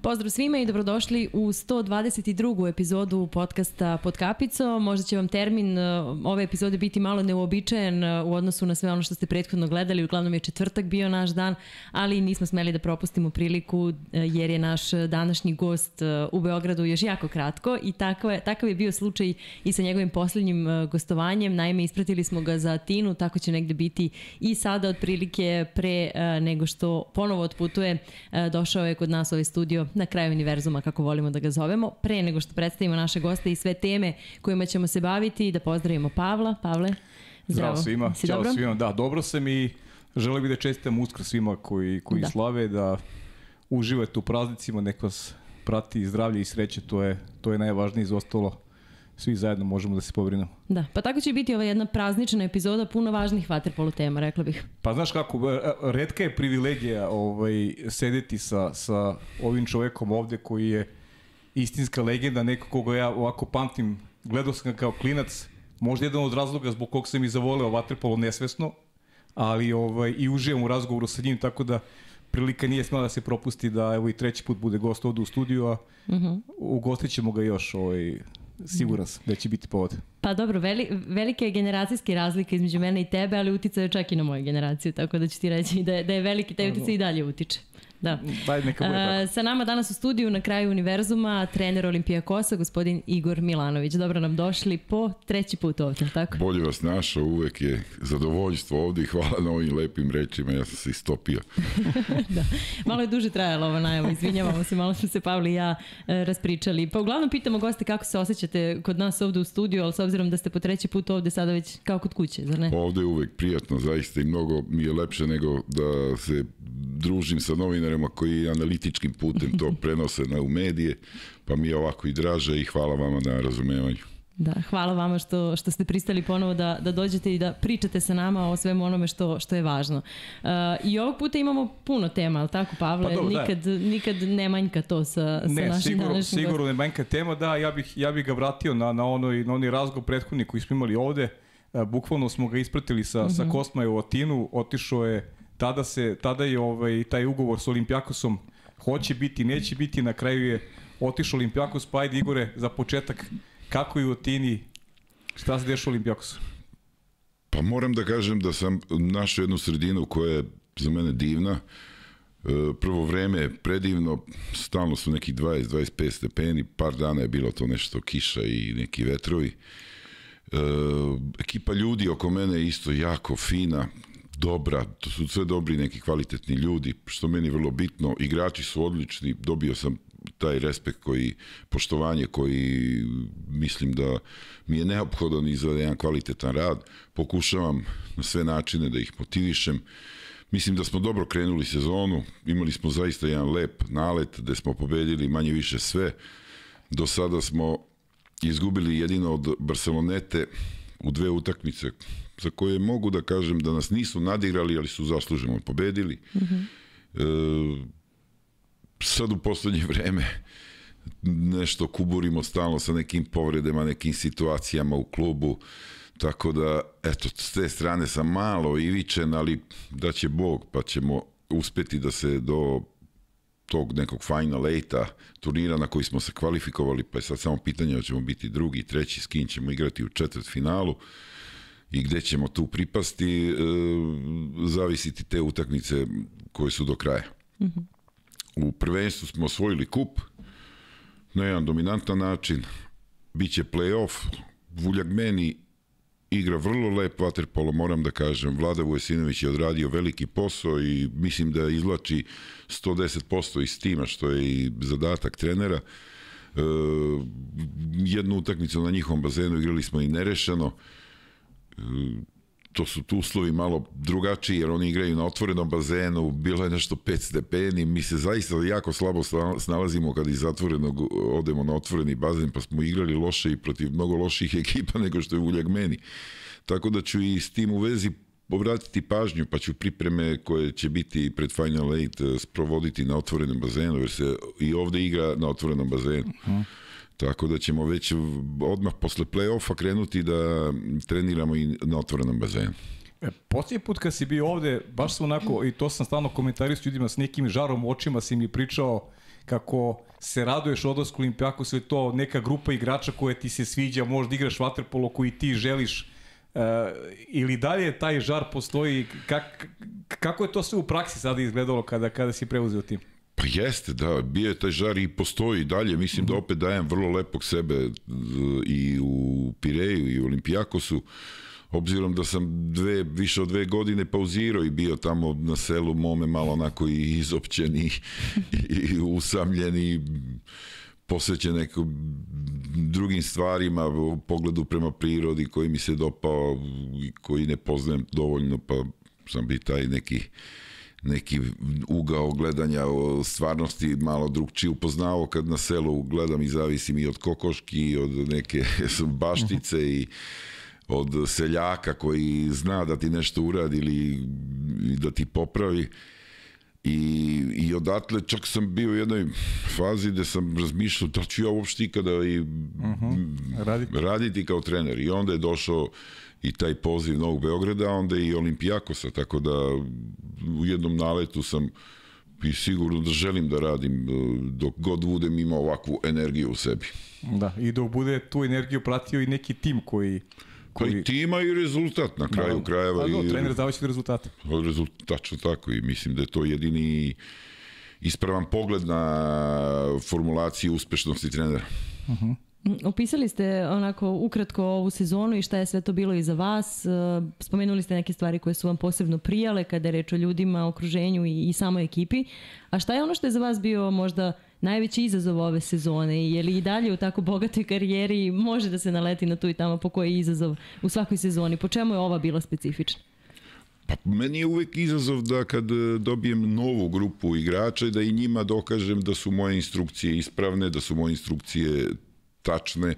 Pozdrav svima i dobrodošli u 122. epizodu podcasta Pod kapico. Možda će vam termin uh, ove epizode biti malo neuobičajen uh, u odnosu na sve ono što ste prethodno gledali. Uglavnom je četvrtak bio naš dan, ali nismo smeli da propustimo priliku uh, jer je naš današnji gost u Beogradu još jako kratko i takav je, takav je bio slučaj i sa njegovim poslednjim gostovanjem. Naime, ispratili smo ga za Tinu, tako će negde biti i sada otprilike pre nego što ponovo otputuje. Došao je kod nas ovaj studio na kraju univerzuma, kako volimo da ga zovemo. Pre nego što predstavimo naše goste i sve teme kojima ćemo se baviti, da pozdravimo Pavla. Pavle, zdravo. Zdravo svima. Si dobro? svima. Da, dobro sam i želim bih da čestitam uskrs svima koji, koji da. slave, da uživate u praznicima, nek vas prati zdravlje i sreće, to je, to je najvažnije iz ostalo svi zajedno možemo da se pobrinemo. Da, pa tako će biti ova jedna praznična epizoda puno važnih vaterpolo tema, rekla bih. Pa znaš kako, e, redka je privilegija ovaj, sedeti sa, sa ovim čovekom ovde koji je istinska legenda, neko koga ja ovako pamtim, gledao sam kao klinac, možda jedan od razloga zbog kog sam i zavoleo vaterpolo nesvesno, ali ovaj, i uživam u razgovoru sa njim, tako da prilika nije smela da se propusti da evo i treći put bude gost ovde u studiju, a uh mhm. -huh. ugostit ćemo ga još ovaj, siguran sam da će biti povod. Pa dobro, veli, velike je generacijske razlike između mene i tebe, ali uticaju čak i na moju generaciju, tako da ću ti reći da je, da je veliki, taj uticaj i dalje utiče. Da. Daj, neka bude tako. Sa nama danas u studiju na kraju univerzuma trener Olimpijakosa, gospodin Igor Milanović. Dobro nam došli po treći put ovde, tako? Bolje vas našao, uvek je zadovoljstvo ovde i hvala na ovim lepim rečima, ja sam se istopio. da. Malo je duže trajalo ovo najavu, izvinjavamo se, malo smo se Pavli i ja e, raspričali. Pa uglavnom pitamo goste kako se osjećate kod nas ovde u studiju, ali s obzirom da ste po treći put ovde sada već kao kod kuće, zar ne? Ovde je uvek prijatno, zaista i mnogo mi je lepše nego da se družim sa novinarima koji analitičkim putem to prenose na u medije, pa mi je ovako i draže i hvala vama na razumevanju. Da, hvala vama što, što ste pristali ponovo da, da dođete i da pričate sa nama o svemu onome što, što je važno. Uh, I ovog puta imamo puno tema, ali tako Pavle? Pa dobro, nikad, da. nikad ne manjka to sa, sa ne, našim sigurno, današnjim Sigurno ne manjka tema, da, ja bih, ja bih ga vratio na, na, onoj, na onaj razgovor prethodni koji smo imali ovde. Uh, bukvalno smo ga ispratili sa, mm -hmm. sa mhm. Kosma u Atinu, otišao je tada, se, tada je ovaj, taj ugovor s Olimpijakosom hoće biti, neće biti, na kraju je otišao Olimpijakos, pa ajde Igore, za početak, kako je u Otini, šta se dešao Olimpijakos? Pa moram da kažem da sam našao jednu sredinu koja je za mene divna, e, prvo vreme je predivno, stalno su neki 20-25 stepeni, par dana je bilo to nešto kiša i neki vetrovi. E, ekipa ljudi oko mene isto jako fina, dobra, to su sve dobri neki kvalitetni ljudi, što meni vrlo bitno, igrači su odlični, dobio sam taj respekt koji, poštovanje koji mislim da mi je neophodan i za jedan kvalitetan rad, pokušavam na sve načine da ih motivišem, Mislim da smo dobro krenuli sezonu, imali smo zaista jedan lep nalet gde smo pobedili manje više sve. Do sada smo izgubili jedino od Barcelonete u dve utakmice za koje mogu da kažem da nas nisu nadigrali, ali su zasluženo pobedili. Mm -hmm. e, sad u poslednje vreme nešto kuburimo stalno sa nekim povredama, nekim situacijama u klubu, tako da, eto, s te strane sam malo ivičen, ali da će Bog, pa ćemo uspeti da se do tog nekog final eight-a turnira na koji smo se kvalifikovali, pa je sad samo pitanje da ćemo biti drugi, treći, s kim ćemo igrati u četvrt finalu i gde ćemo tu pripasti, e, zavisiti te utakmice koje su do kraja. Mm -hmm. U prvenstvu smo osvojili kup na jedan dominantan način, biće play-off, Vuljak meni igra vrlo lep vaterpolo, moram da kažem. Vlada Vujasinović je odradio veliki posao i mislim da izlači 110% iz tima, što je i zadatak trenera. E, jednu utakmicu na njihovom bazenu igrali smo i nerešeno. E, to su tu uslovi malo drugačiji, jer oni igraju na otvorenom bazenu, bilo je nešto 5 stepeni, mi se zaista jako slabo snalazimo kad iz zatvorenog odemo na otvoreni bazen, pa smo igrali loše i protiv mnogo loših ekipa nego što je Uljak meni. Tako da ću i s tim u vezi obratiti pažnju, pa ću pripreme koje će biti pred Final Eight eh, sprovoditi na otvorenom bazenu, jer se i ovde igra na otvorenom bazenu. Uh -huh. Tako da ćemo već odmah posle play-offa krenuti da treniramo i na otvorenom bazenu. E, posljednji put kad si bio ovde, baš sam onako, i to sam stalno komentario s ljudima s nekim žarom u očima si mi pričao kako se raduješ odlasku Olimpijakos ili to neka grupa igrača koja ti se sviđa, možda igraš vaterpolo koji ti želiš Uh, ili dalje taj žar postoji, kak, kako je to sve u praksi sada izgledalo kada, kada si preuzeo tim? Pa jeste, da, bio je taj žar i postoji i dalje, mislim da opet dajem vrlo lepog sebe i u Pireju i u Olimpijakosu, obzirom da sam dve, više od dve godine pauzirao i bio tamo na selu mome malo onako i izopćen i, i usamljen i posvećen nekom drugim stvarima u pogledu prema prirodi koji mi se dopao i koji ne poznajem dovoljno pa sam bi taj neki neki ugao gledanja o stvarnosti malo drugčije upoznao kad na selu gledam i zavisim i od kokoški i od neke baštice i od seljaka koji zna da ti nešto uradi ili da ti popravi i, i odatle čak sam bio u jednoj fazi gde sam razmišljao da ću ja uopšte ikada i uh mhm. -huh. raditi. raditi kao trener i onda je došao i taj poziv Novog Beograda, a onda i Olimpijakosa, tako da u jednom naletu sam i sigurno da želim da radim e, dok god budem imao ovakvu energiju u sebi. Da, i dok bude tu energiju pratio i neki tim koji koji... Pa i tima i rezultat na kraju da, krajeva. Pa do, i, trener zavisi od rezultata. Od rezultačno tako i mislim da je to jedini ispravan pogled na formulaciju uspešnosti trenera. Uh -huh. Opisali ste onako ukratko ovu sezonu i šta je sve to bilo i za vas. E, spomenuli ste neke stvari koje su vam posebno prijale kada je reč o ljudima, okruženju i, i samoj ekipi. A šta je ono što je za vas bio možda najveći izazov ove sezone je li i dalje u tako bogatoj karijeri može da se naleti na tu i tamo po koji izazov u svakoj sezoni? Po čemu je ova bila specifična? Pa meni je uvek izazov da kad e, dobijem novu grupu igrača da i njima dokažem da su moje instrukcije ispravne, da su moje instrukcije tačne,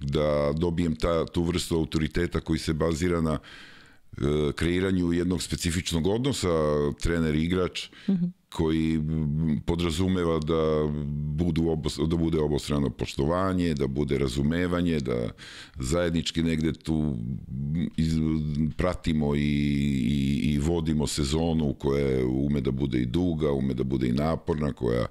da dobijem ta, tu vrstu autoriteta koji se bazira na e, kreiranju jednog specifičnog odnosa trener-igrač, mm -hmm koji podrazumeva da, budu obos, da bude obostrano poštovanje, da bude razumevanje, da zajednički negde tu iz, pratimo i, i, i vodimo sezonu koja ume da bude i duga, ume da bude i naporna, koja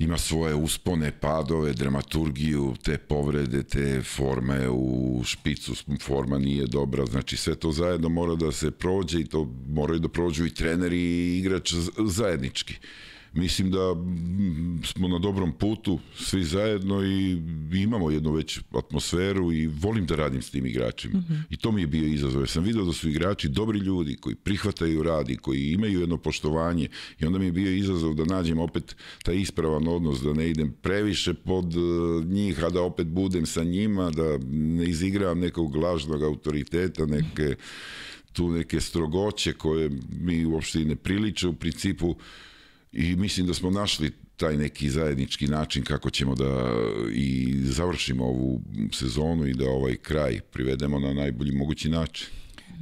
ima svoje uspone, padove, dramaturgiju, te povrede, te forme u špicu, forma nije dobra, znači sve to zajedno mora da se prođe i to moraju da prođu i treneri i igrač zajednički. Mislim da smo na dobrom putu svi zajedno i imamo jednu već atmosferu i volim da radim s tim igračima. Mm -hmm. I to mi je bio izazov. Sam video da su igrači dobri ljudi koji prihvataju radi, koji imaju jedno poštovanje i onda mi je bio izazov da nađem opet taj ispravan odnos, da ne idem previše pod e, njih, a da opet budem sa njima, da ne izigravam nekog lažnog autoriteta, neke tu neke strogoće koje mi uopšte i ne priliče u principu i mislim da smo našli taj neki zajednički način kako ćemo da i završimo ovu sezonu i da ovaj kraj privedemo na najbolji mogući način.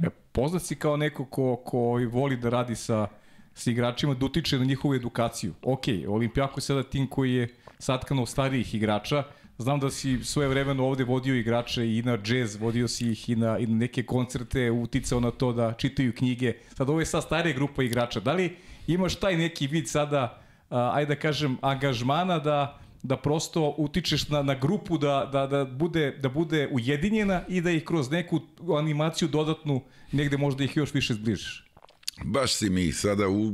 E, poznat si kao neko ko, ko voli da radi sa, sa igračima, da utiče na njihovu edukaciju. Ok, Olimpijako je sada tim koji je satkano starijih igrača, Znam da si svoje vremeno ovde vodio igrače i na džez, vodio si ih i na, i na neke koncerte, uticao na to da čitaju knjige. Sad ovo je sad starija grupa igrača. Da li imaš taj neki vid sada, a, ajde da kažem, angažmana da da prosto utičeš na, na grupu da, da, da, bude, da bude ujedinjena i da ih kroz neku animaciju dodatnu negde možda ih još više zbližiš. Baš si mi sada u, u,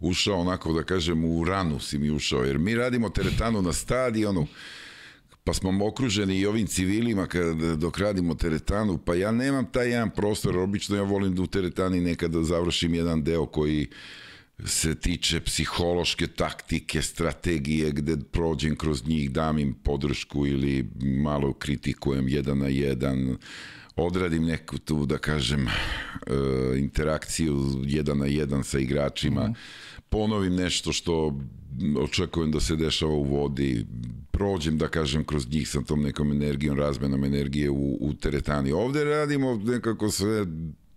ušao onako da kažem u ranu si mi ušao, jer mi radimo teretanu na stadionu, pa smo okruženi i ovim civilima kad, dok radimo teretanu, pa ja nemam taj jedan prostor, obično ja volim da u teretani nekada završim jedan deo koji se tiče psihološke taktike, strategije, gde prođem kroz njih, dam im podršku ili malo kritikujem jedan na jedan, odradim neku tu, da kažem, e, interakciju jedan na jedan sa igračima, -hmm ponovim nešto što očekujem da se dešava u vodi, prođem, da kažem, kroz njih sa tom nekom energijom, razmenom energije u, u teretani. Ovde radimo nekako sve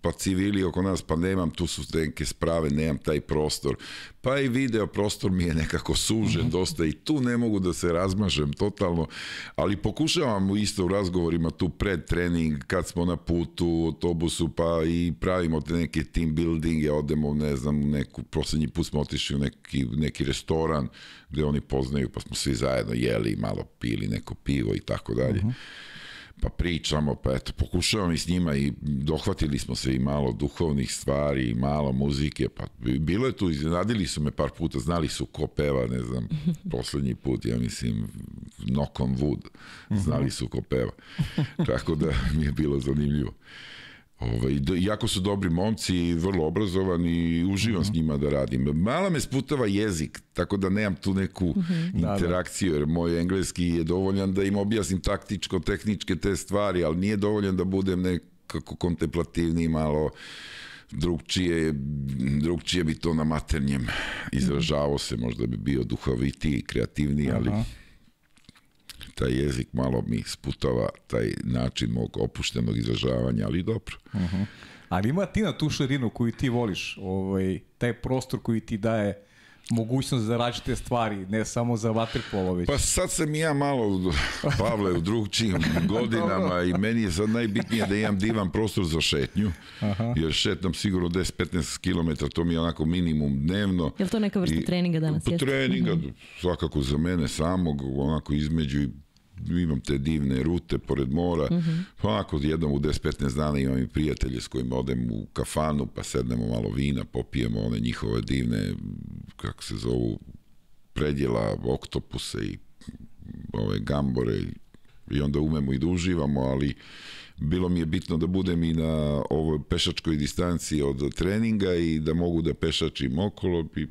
pa civili oko nas, pa nemam, tu su neke sprave, nemam taj prostor. Pa i video prostor mi je nekako sužen dosta i tu ne mogu da se razmažem totalno, ali pokušavam isto u razgovorima tu pred trening, kad smo na putu, u autobusu, pa i pravimo te neke team buildinge, odemo, ne znam, neku, posljednji put smo otišli u neki, neki restoran gde oni poznaju, pa smo svi zajedno jeli, malo pili neko pivo i tako dalje pa pričamo, pa eto, pokušavam i s njima i dohvatili smo se i malo duhovnih stvari i malo muzike, pa bilo je tu, iznenadili su me par puta, znali su ko peva, ne znam, poslednji put, ja mislim, Knock on Wood, znali su ko peva, tako da mi je bilo zanimljivo. Ovaj, jako su dobri momci i vrlo obrazovani i uživam uh -huh. s njima da radim. Mala me sputava jezik, tako da nemam tu neku uh -huh. interakciju, jer moj engleski je dovoljan da im objasnim taktičko, tehničke te stvari, ali nije dovoljan da budem nekako kontemplativni malo drugčije, drugčije bi to na maternjem izražavao se, možda bi bio duhovitiji, kreativniji, ali... Uh -huh taj jezik malo mi sputava taj način mog opuštenog izražavanja, ali dobro. Uh mhm. -huh. Ali ima ti na tu širinu koju ti voliš, ovaj, taj prostor koji ti daje mogućnost za različite stvari, ne samo za vaterpolo već. Pa sad sam i ja malo, Pavle, u drugčijim godinama i meni je sad najbitnije da imam divan prostor za šetnju, Aha. jer šetnam sigurno 10-15 km, to mi je onako minimum dnevno. Je li to neka vrsta I, treninga danas? Pa treninga, mm -hmm. svakako za mene samog, onako između imam te divne rute pored mora, mm -hmm. pa onako jednom u 10-15 dana imam i prijatelje s kojima odem u kafanu, pa sednemo malo vina, popijemo one njihove divne, kako se zovu, predjela, oktopuse i ove gambore i onda umemo i da uživamo, ali bilo mi je bitno da budem i na ovoj pešačkoj distanci od treninga i da mogu da pešačim okolo i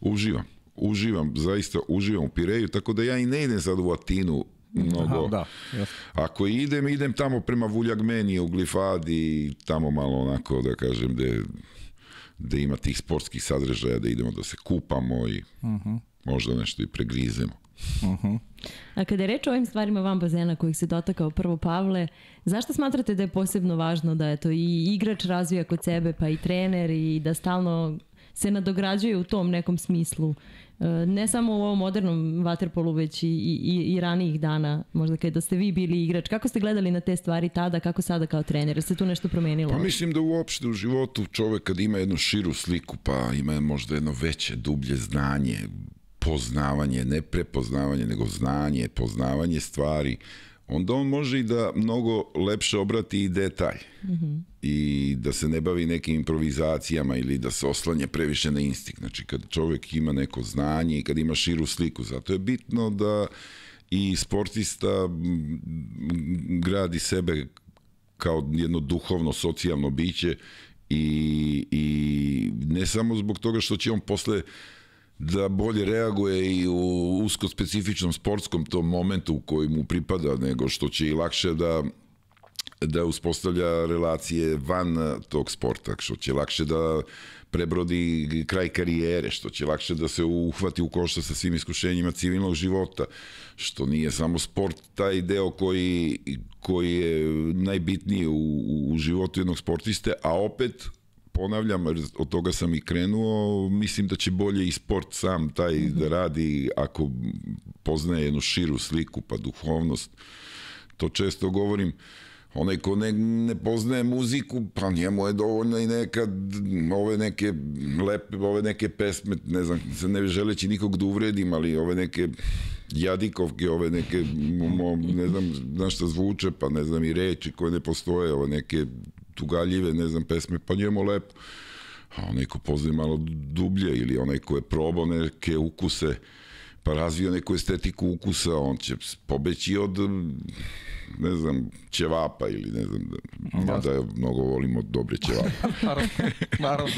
uživam. Uživam, zaista uživam u Pireju, tako da ja i ne idem sad u Atinu mnogo. Aha, da, yes. Ako idem, idem tamo prema Vuljagmeni u Glifadi, tamo malo onako, da kažem, gde, gde ima tih sportskih sadržaja, da idemo da se kupamo i uh mhm. -huh. možda nešto i pregrizemo. Uh mhm. -huh. A kada je reč o ovim stvarima van bazena kojih se dotakao prvo Pavle, zašto smatrate da je posebno važno da je to i igrač razvija kod sebe, pa i trener i da stalno se nadograđuje u tom nekom smislu? Ne samo u ovom modernom vaterpolu, već i, i, i ranijih dana, možda kada ste vi bili igrač. Kako ste gledali na te stvari tada, kako sada kao trener? Se tu nešto promenilo? Pa mislim da uopšte u životu čovek kad ima jednu širu sliku, pa ima možda jedno veće, dublje znanje, poznavanje, ne prepoznavanje, nego znanje, poznavanje stvari, onda on može i da mnogo lepše obrati i detalj. Mm -hmm. I da se ne bavi nekim improvizacijama ili da se oslanje previše na instinkt. Znači, kad čovjek ima neko znanje i kad ima širu sliku, zato je bitno da i sportista gradi sebe kao jedno duhovno, socijalno biće i, i ne samo zbog toga što će on posle uh, da bolje reaguje i u usko specifičnom sportskom tom momentu koji mu pripada, nego što će i lakše da da uspostavlja relacije van tog sporta, što će lakše da prebrodi kraj karijere, što će lakše da se uhvati u košta sa svim iskušenjima civilnog života, što nije samo sport taj deo koji, koji je najbitniji u, u životu jednog sportiste, a opet ponavljam, od toga sam i krenuo, mislim da će bolje i sport sam taj mm -hmm. da radi ako poznaje jednu širu sliku, pa duhovnost. To često govorim, onaj ko ne, ne poznaje muziku, pa njemu je dovoljno i nekad ove neke lepe, ove neke pesme, ne znam, se ne želeći nikog da uvredim, ali ove neke jadikovke, ove neke, mo, ne znam, znaš šta zvuče, pa ne znam i reči koje ne postoje, ove neke tugaljive, ne znam, pesme, pa njemu lepo. A onaj ko poznaje malo dublje ili onaj ko je probao neke ukuse, pa razvio neku estetiku ukusa, on će pobeći od ne znam, ćevapa ili ne znam, da, da mnogo volimo dobre ćevape. naravno, naravno.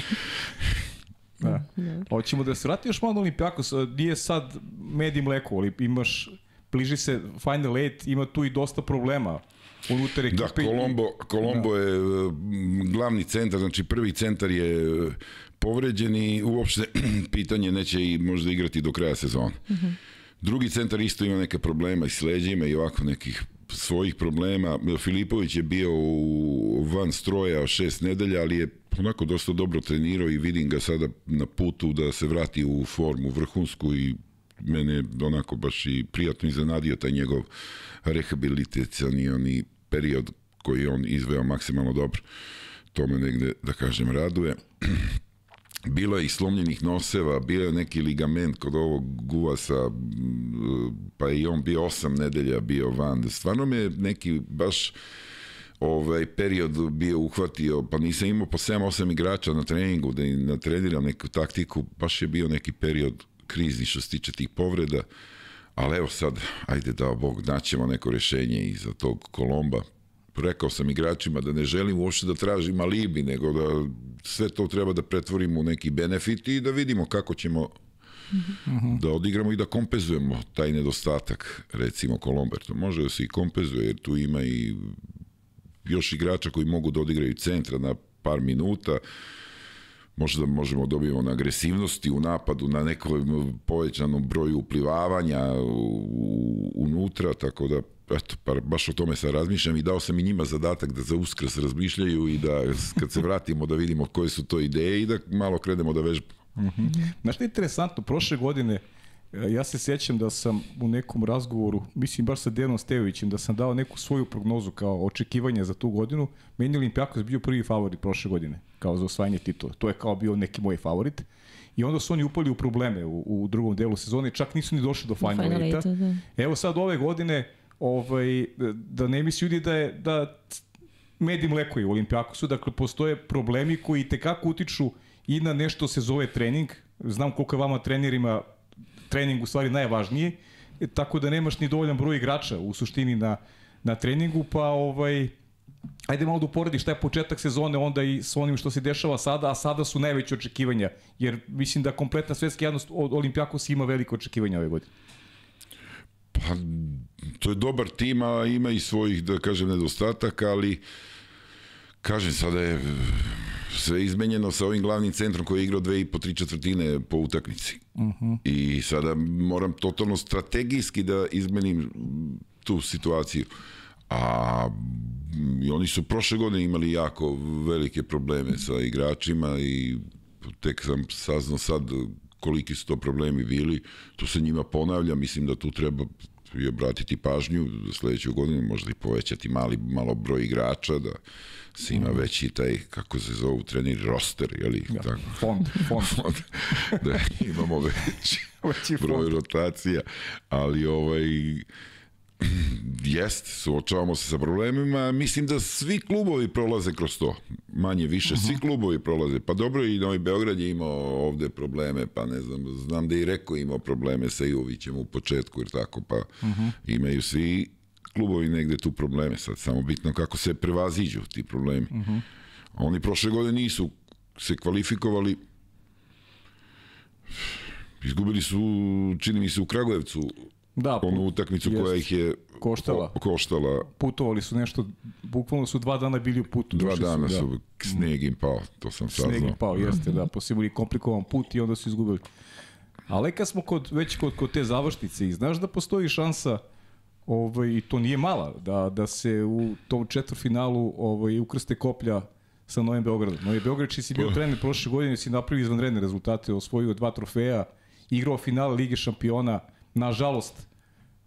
Da. Hoćemo da se vrati još malo na Olimpijakos, nije sad med i mleko, ali imaš, bliži se Final Eight, ima tu i dosta problema unutar ekipe. Da, Kolombo, Kolombo da. je e, glavni centar, znači prvi centar je e, povređen i uopšte pitanje neće i možda igrati do kraja sezona. Uh mhm. -huh. Drugi centar isto ima neke problema i s leđima i ovako nekih svojih problema. Filipović je bio u van stroja šest nedelja, ali je onako dosta dobro trenirao i vidim ga sada na putu da se vrati u formu vrhunsku i mene onako baš i prijatno iznenadio taj njegov rehabilitacioni period koji on izveo maksimalno dobro. To me negde, da kažem, raduje. bilo je i slomljenih noseva, bio je neki ligament kod ovog guvasa, pa i on bio osam nedelja bio van. Stvarno me neki baš ovaj period bio uhvatio, pa nisam imao po 7-8 igrača na treningu da im natreniram neku taktiku, baš je bio neki period krizni što se tiče tih povreda, ali evo sad, ajde da Bog naćemo neko rešenje iza tog Kolomba, rekao sam igračima da ne želim uopšte da tražim alibi, nego da sve to treba da pretvorimo u neki benefit i da vidimo kako ćemo da odigramo i da kompenzujemo taj nedostatak, recimo Kolomberto. Može da se i kompenzuje, jer tu ima i još igrača koji mogu da odigraju centra na par minuta, možda možemo da dobijemo na agresivnosti u napadu, na nekom povećanom broju uplivavanja unutra, tako da eto, pa baš o tome sad razmišljam i dao sam i njima zadatak da za uskrs razmišljaju i da kad se vratimo da vidimo koje su to ideje i da malo krenemo da vežbamo. Mm -hmm. Znaš što je interesantno, prošle godine e, ja se sjećam da sam u nekom razgovoru, mislim baš sa Denom Stejovićem, da sam dao neku svoju prognozu kao očekivanje za tu godinu. Meni Olimpijakos bio prvi favorit prošle godine, kao za osvajanje titula. To je kao bio neki moj favorit. I onda su oni upali u probleme u, u drugom delu sezone, čak nisu ni došli do Final, Final. Da. Evo sad ove godine, ovaj, da ne misli ljudi da je da med i mleko je u Olimpijakosu, dakle postoje problemi koji tekako utiču i na nešto se zove trening. Znam koliko je vama trenerima trening u stvari najvažnije, e, tako da nemaš ni dovoljan broj igrača u suštini na, na treningu, pa ovaj, ajde malo da uporediš šta je početak sezone onda i s onim što se dešava sada, a sada su najveće očekivanja, jer mislim da kompletna svetska javnost od Olimpijakos ima veliko očekivanja ove godine. Pa, to je dobar tim, a ima i svojih, da kažem, nedostataka, ali kažem, sada je sve izmenjeno sa ovim glavnim centrom koji je igrao dve i po tri četvrtine po utakmici. Uh mhm. -huh. I sada moram totalno strategijski da izmenim tu situaciju. A oni su prošle godine imali jako velike probleme sa igračima i tek sam saznao sad koliki su to problemi bili, to se njima ponavlja, mislim da tu treba i obratiti pažnju sledeću godinu, možda i povećati mali, malo broj igrača, da se ima mhm. veći taj, kako se zovu, trenir roster, jeli? Ja, tako? Fond, fond. fond. da imamo veći, veći broj fond. rotacija, ali ovaj, jest, suočavamo se sa problemima, mislim da svi klubovi prolaze kroz to, manje više, svi mhm. klubovi prolaze, pa dobro i Novi Beograd je imao ovde probleme, pa ne znam, znam da i Reko imao probleme sa Jovićem u početku, jer tako, pa uh mhm. -huh. imaju svi klubovi negde tu probleme, sad samo bitno kako se prevaziđu ti problemi. Uh mhm. -huh. Oni prošle godine nisu se kvalifikovali, izgubili su, čini mi se, u Kragujevcu Da, onu utakmicu koja ih je koštala. Ko, koštala. Putovali su nešto, bukvalno su dva dana bili u putu. Dva dana su, da. sneg im pao, to sam saznao. Sneg im pao, jeste, da, posebno i komplikovan put i onda su izgubili. Ali kad smo kod, već kod, kod te završnice i znaš da postoji šansa ovaj, i to nije mala, da, da se u tom četvrfinalu ovaj, ukrste koplja sa Novim Beogradom. Novi Beograd, či si bio trener prošle godine, si napravio izvanredne rezultate, osvojio dva trofeja, igrao finale Lige šampiona, nažalost,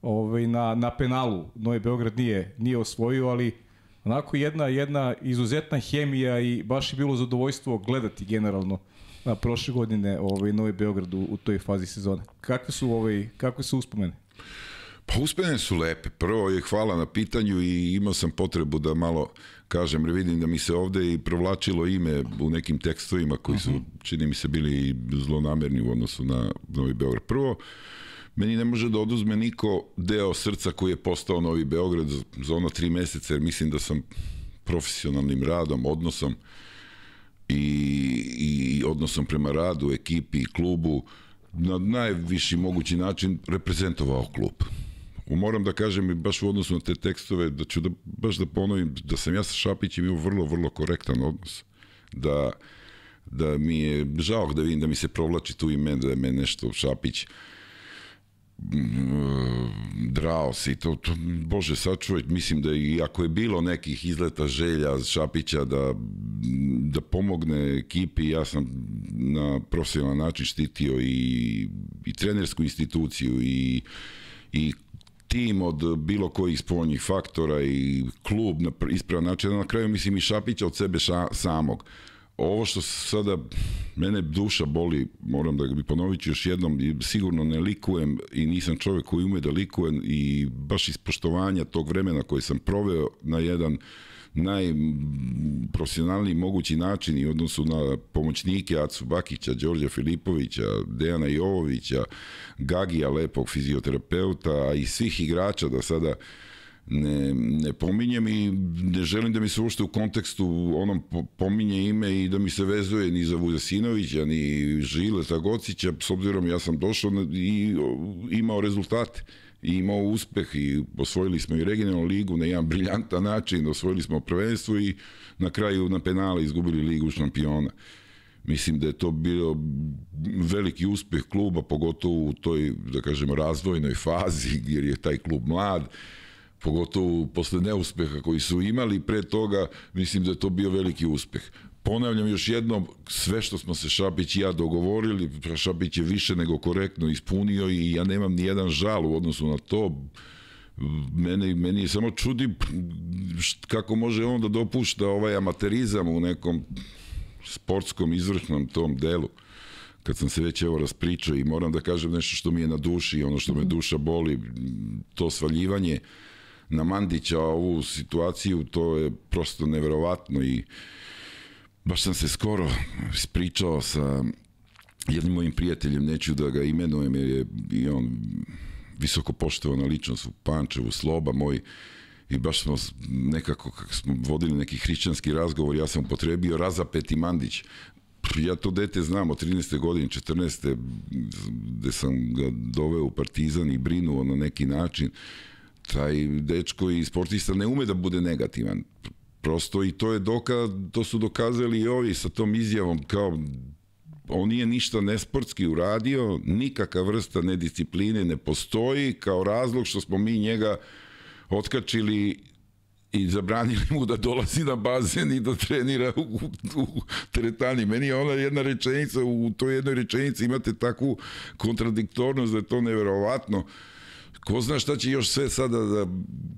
ovaj, na, na penalu Novi Beograd nije, nije osvojio, ali onako jedna, jedna izuzetna hemija i baš je bilo zadovoljstvo gledati generalno na prošle godine ovaj, Novi Beograd u, u toj fazi sezone. Kakve su, ovaj, kakve su uspomene? Pa uspomene su lepe. Prvo je hvala na pitanju i imao sam potrebu da malo kažem, jer vidim da mi se ovde i provlačilo ime u nekim tekstovima koji su, čini mi se, bili zlonamerni u odnosu na Novi Beograd. Prvo, meni ne može da oduzme niko deo srca koji je postao Novi Beograd za ono tri meseca, jer mislim da sam profesionalnim radom, odnosom i, i odnosom prema radu, ekipi i klubu na najviši mogući način reprezentovao klub. Moram da kažem i baš u odnosu na te tekstove, da ću da, baš da ponovim da sam ja sa Šapićem imao vrlo, vrlo korektan odnos. Da, da mi je žao da vidim da mi se provlači tu ime, da me nešto Šapić Draos i to, to bože sačuvaj, mislim da i ako je bilo nekih izleta želja Šapića da, da pomogne ekipi, ja sam na profesionalan način štitio i, i trenersku instituciju i, i tim od bilo kojih spoljnih faktora i klub na ispravan način, na kraju mislim i Šapića od sebe ša, samog ovo što sada mene duša boli, moram da bi ponovit ću još jednom, sigurno ne likujem i nisam čovjek koji ume da likujem i baš iz poštovanja tog vremena koji sam proveo na jedan najprofesionalniji mogući način i odnosu na pomoćnike Acu Bakića, Đorđa Filipovića, Dejana Jovovića, Gagija, lepog fizioterapeuta, a i svih igrača da sada ne, ne pominjem i ne želim da mi se ušte u kontekstu onom pominje ime i da mi se vezuje ni za Vujasinovića, ni Žile Zagocića, s obzirom ja sam došao i imao rezultate i imao uspeh i osvojili smo i regionalnu ligu na jedan briljantan način, osvojili smo prvenstvo i na kraju na penale izgubili ligu šampiona. Mislim da je to bio veliki uspeh kluba, pogotovo u toj, da kažemo, razvojnoj fazi, jer je taj klub mlad pogotovo posle neuspeha koji su imali pre toga, mislim da je to bio veliki uspeh. Ponavljam još jednom, sve što smo se Šapić i ja dogovorili, Šapić je više nego korektno ispunio i ja nemam ni jedan žal u odnosu na to. Meni, meni je samo čudi kako može on da dopušta ovaj amaterizam u nekom sportskom izvršnom tom delu kad sam se već evo raspričao i moram da kažem nešto što mi je na duši, ono što me duša boli, to svaljivanje na Mandića ovu situaciju, to je prosto neverovatno i baš sam se skoro ispričao sa jednim mojim prijateljem, neću da ga imenujem jer je i on visoko poštovana ličnost u Pančevu, Sloba moj, i baš smo nekako, kako smo vodili neki hrišćanski razgovor, ja sam upotrebio razapeti Mandić. Ja to dete znam od 13. godine, 14. gde sam ga doveo u Partizan i brinuo na neki način taj dečko i sportista ne ume da bude negativan. Prosto i to je dokaz, to su dokazali i ovi sa tom izjavom kao on nije ništa nesportski uradio, nikakva vrsta nediscipline ne postoji kao razlog što smo mi njega otkačili i zabranili mu da dolazi na bazen i da trenira u, u teretani. Meni je ona jedna rečenica, u toj jednoj rečenici imate takvu kontradiktornost da je to neverovatno. Uh, ko zna šta će još sve sada da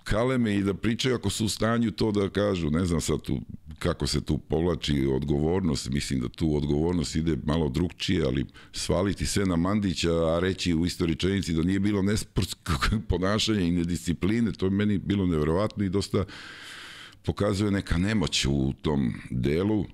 kaleme i da pričaju ako su u stanju to da kažu, ne znam sad tu kako se tu povlači odgovornost, mislim da tu odgovornost ide malo drugčije, ali svaliti sve na Mandića, a reći u istoj da nije bilo nesportskog ponašanja i nediscipline, to je meni bilo neverovatno i dosta pokazuje neka nemoć u tom delu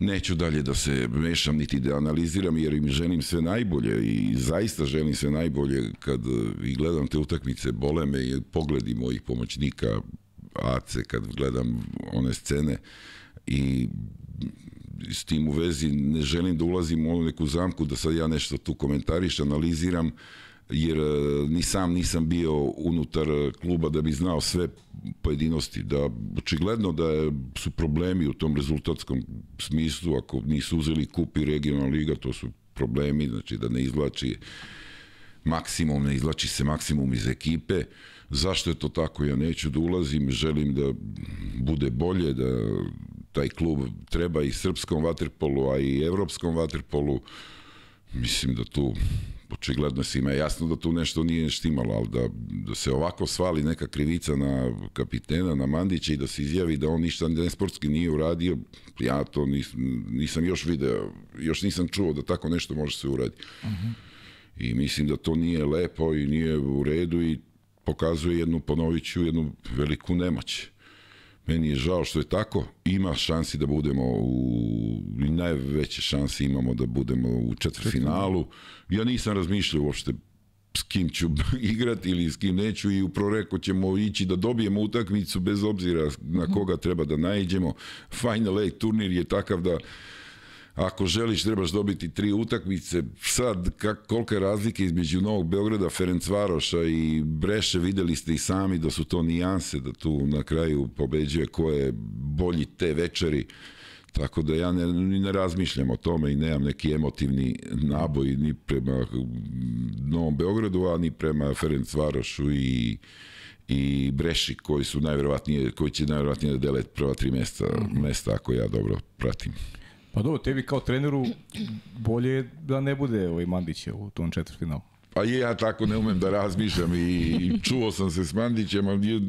Neću dalje da se mešam niti da analiziram jer im želim sve najbolje i zaista želim sve najbolje kad e, i gledam te utakmice, bole me i pogledi mojih pomoćnika Ace kad gledam one scene i s tim u vezi ne želim da ulazim u neku zamku da sad ja nešto tu komentariš, analiziram jer e, ni sam nisam bio unutar kluba da bi znao sve pojedinosti, da očigledno da su problemi u tom rezultatskom smislu, ako nisu uzeli kup i regionalna liga, to su problemi, znači da ne izvlači maksimum, ne izvlači se maksimum iz ekipe. Zašto je to tako? Ja neću da ulazim, želim da bude bolje, da taj klub treba i srpskom vaterpolu, a i evropskom vaterpolu. Mislim da tu očigledno svima je jasno da tu nešto nije štimalo, ali da, da se ovako svali neka krivica na kapitena, na Mandića i da se izjavi da on ništa nesportski nije uradio, ja to nis, nisam još video, još nisam čuo da tako nešto može se uraditi. Uh -huh. I mislim da to nije lepo i nije u redu i pokazuje jednu, ponovit ću, jednu veliku nemoć. Meni je žao što je tako. Ima šansi da budemo u... Najveće šanse imamo da budemo u četvrfinalu. Ja nisam razmišljao uopšte s kim ću igrati ili s kim neću i u proreko ćemo ići da dobijemo utakmicu bez obzira na koga treba da najđemo. Final Eight turnir je takav da ako želiš trebaš dobiti tri utakmice. Sad, kak, kolika je razlika između Novog Beograda, Ferencvaroša i Breše, videli ste i sami da su to nijanse, da tu na kraju pobeđuje ko je bolji te večeri. Tako da ja ne, ne razmišljam o tome i nemam neki emotivni naboj ni prema Novom Beogradu, a ni prema Ferenc Varošu i i Breši koji su najverovatnije koji će najverovatnije da dele prva tri mesta, mesta ako ja dobro pratim. Pa dobro, tebi kao treneru bolje da ne bude ovaj Mandića u tom četvrtfinalu. Pa ja tako ne umem da razmišljam i, i čuo sam se s Mandićem, ali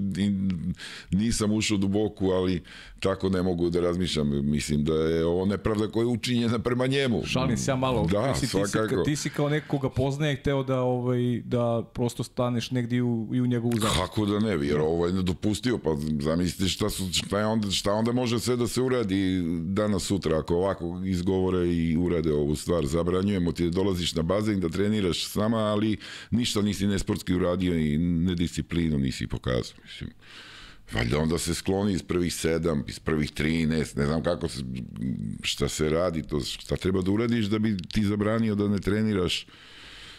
nisam ušao duboku, ali tako ne mogu da razmišljam. Mislim da je ovo nepravda koja je učinjena prema njemu. Šalim se ja malo. Da, ti, svakako. Ti si, ti si kao neko koga poznaje hteo da, ovaj, da prosto staneš negdje u, i u njegovu zaštitu. Kako da ne, jer ovo je nedopustio, pa zamislite šta, su, šta, je onda, šta onda može sve da se uradi danas sutra, ako ovako izgovore i urade ovu stvar. Zabranjujemo ti da dolaziš na bazen da treniraš s nama, ali ništa nisi nesportski uradio i nedisciplinu nisi pokazao. Mislim, valjda onda se skloni iz prvih sedam, iz prvih 13, ne znam kako se, šta se radi, to šta treba da uradiš da bi ti zabranio da ne treniraš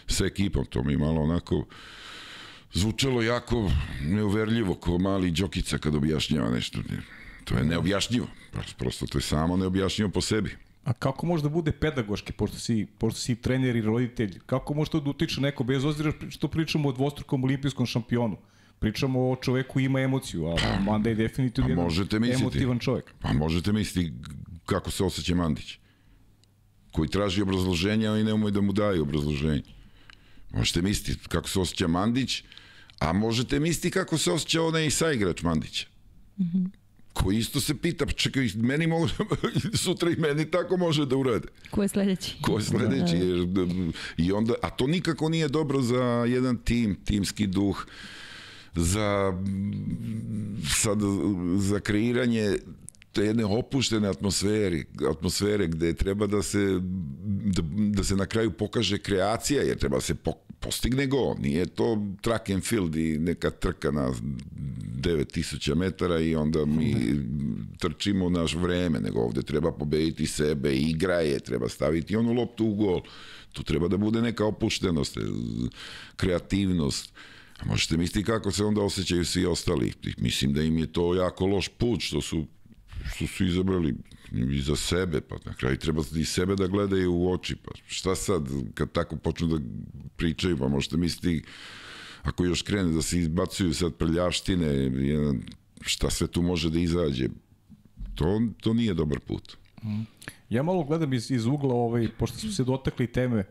sa ekipom, to mi malo onako zvučalo jako neuverljivo ko mali džokica kad objašnjava nešto. To je neobjašnjivo, prosto to je samo neobjašnjivo po sebi. A kako može da bude pedagoški, pošto si, pošto si trener i roditelj, kako može to da utiče neko, bez ozira što pričamo o dvostrukom olimpijskom šampionu? Pričamo o čoveku ima emociju, a pa, Manda je definitivno pa, možete jedan misliti, emotivan čovek. Pa možete misliti kako se osjeća Mandić, koji traži obrazloženja, a i ne umeju da mu daju obrazloženje. Možete misliti kako se osjeća Mandić, a možete misliti kako se osjeća onaj saigrač Mandića. Mm -hmm koji isto se pita, pa čekaj, meni mogu, sutra i meni tako može da urade. Ko je sledeći? Ko je sledeći? Da. Jer, I onda, a to nikako nije dobro za jedan tim, timski duh, za, sad, za kreiranje te jedne opuštene atmosfere, atmosfere gde treba da se da, da se na kraju pokaže kreacija, jer treba da se po, postigne go. Nije to track and field i neka trka na 9000 metara i onda mi trčimo naš vreme, nego ovde treba pobediti sebe, igra je, treba staviti onu loptu u gol. Tu treba da bude neka opuštenost, kreativnost. Možete misliti kako se onda osjećaju svi ostali. Mislim da im je to jako loš put što su što su izabrali i za sebe, pa na kraju treba i sebe da gledaju u oči, pa šta sad, kad tako počnu da pričaju, pa možete misliti, ako još krene da se izbacuju sad prljaštine, jedan, šta sve tu može da izađe, to, to nije dobar put. Ja malo gledam iz, iz ugla, ovaj, pošto smo se dotakli teme,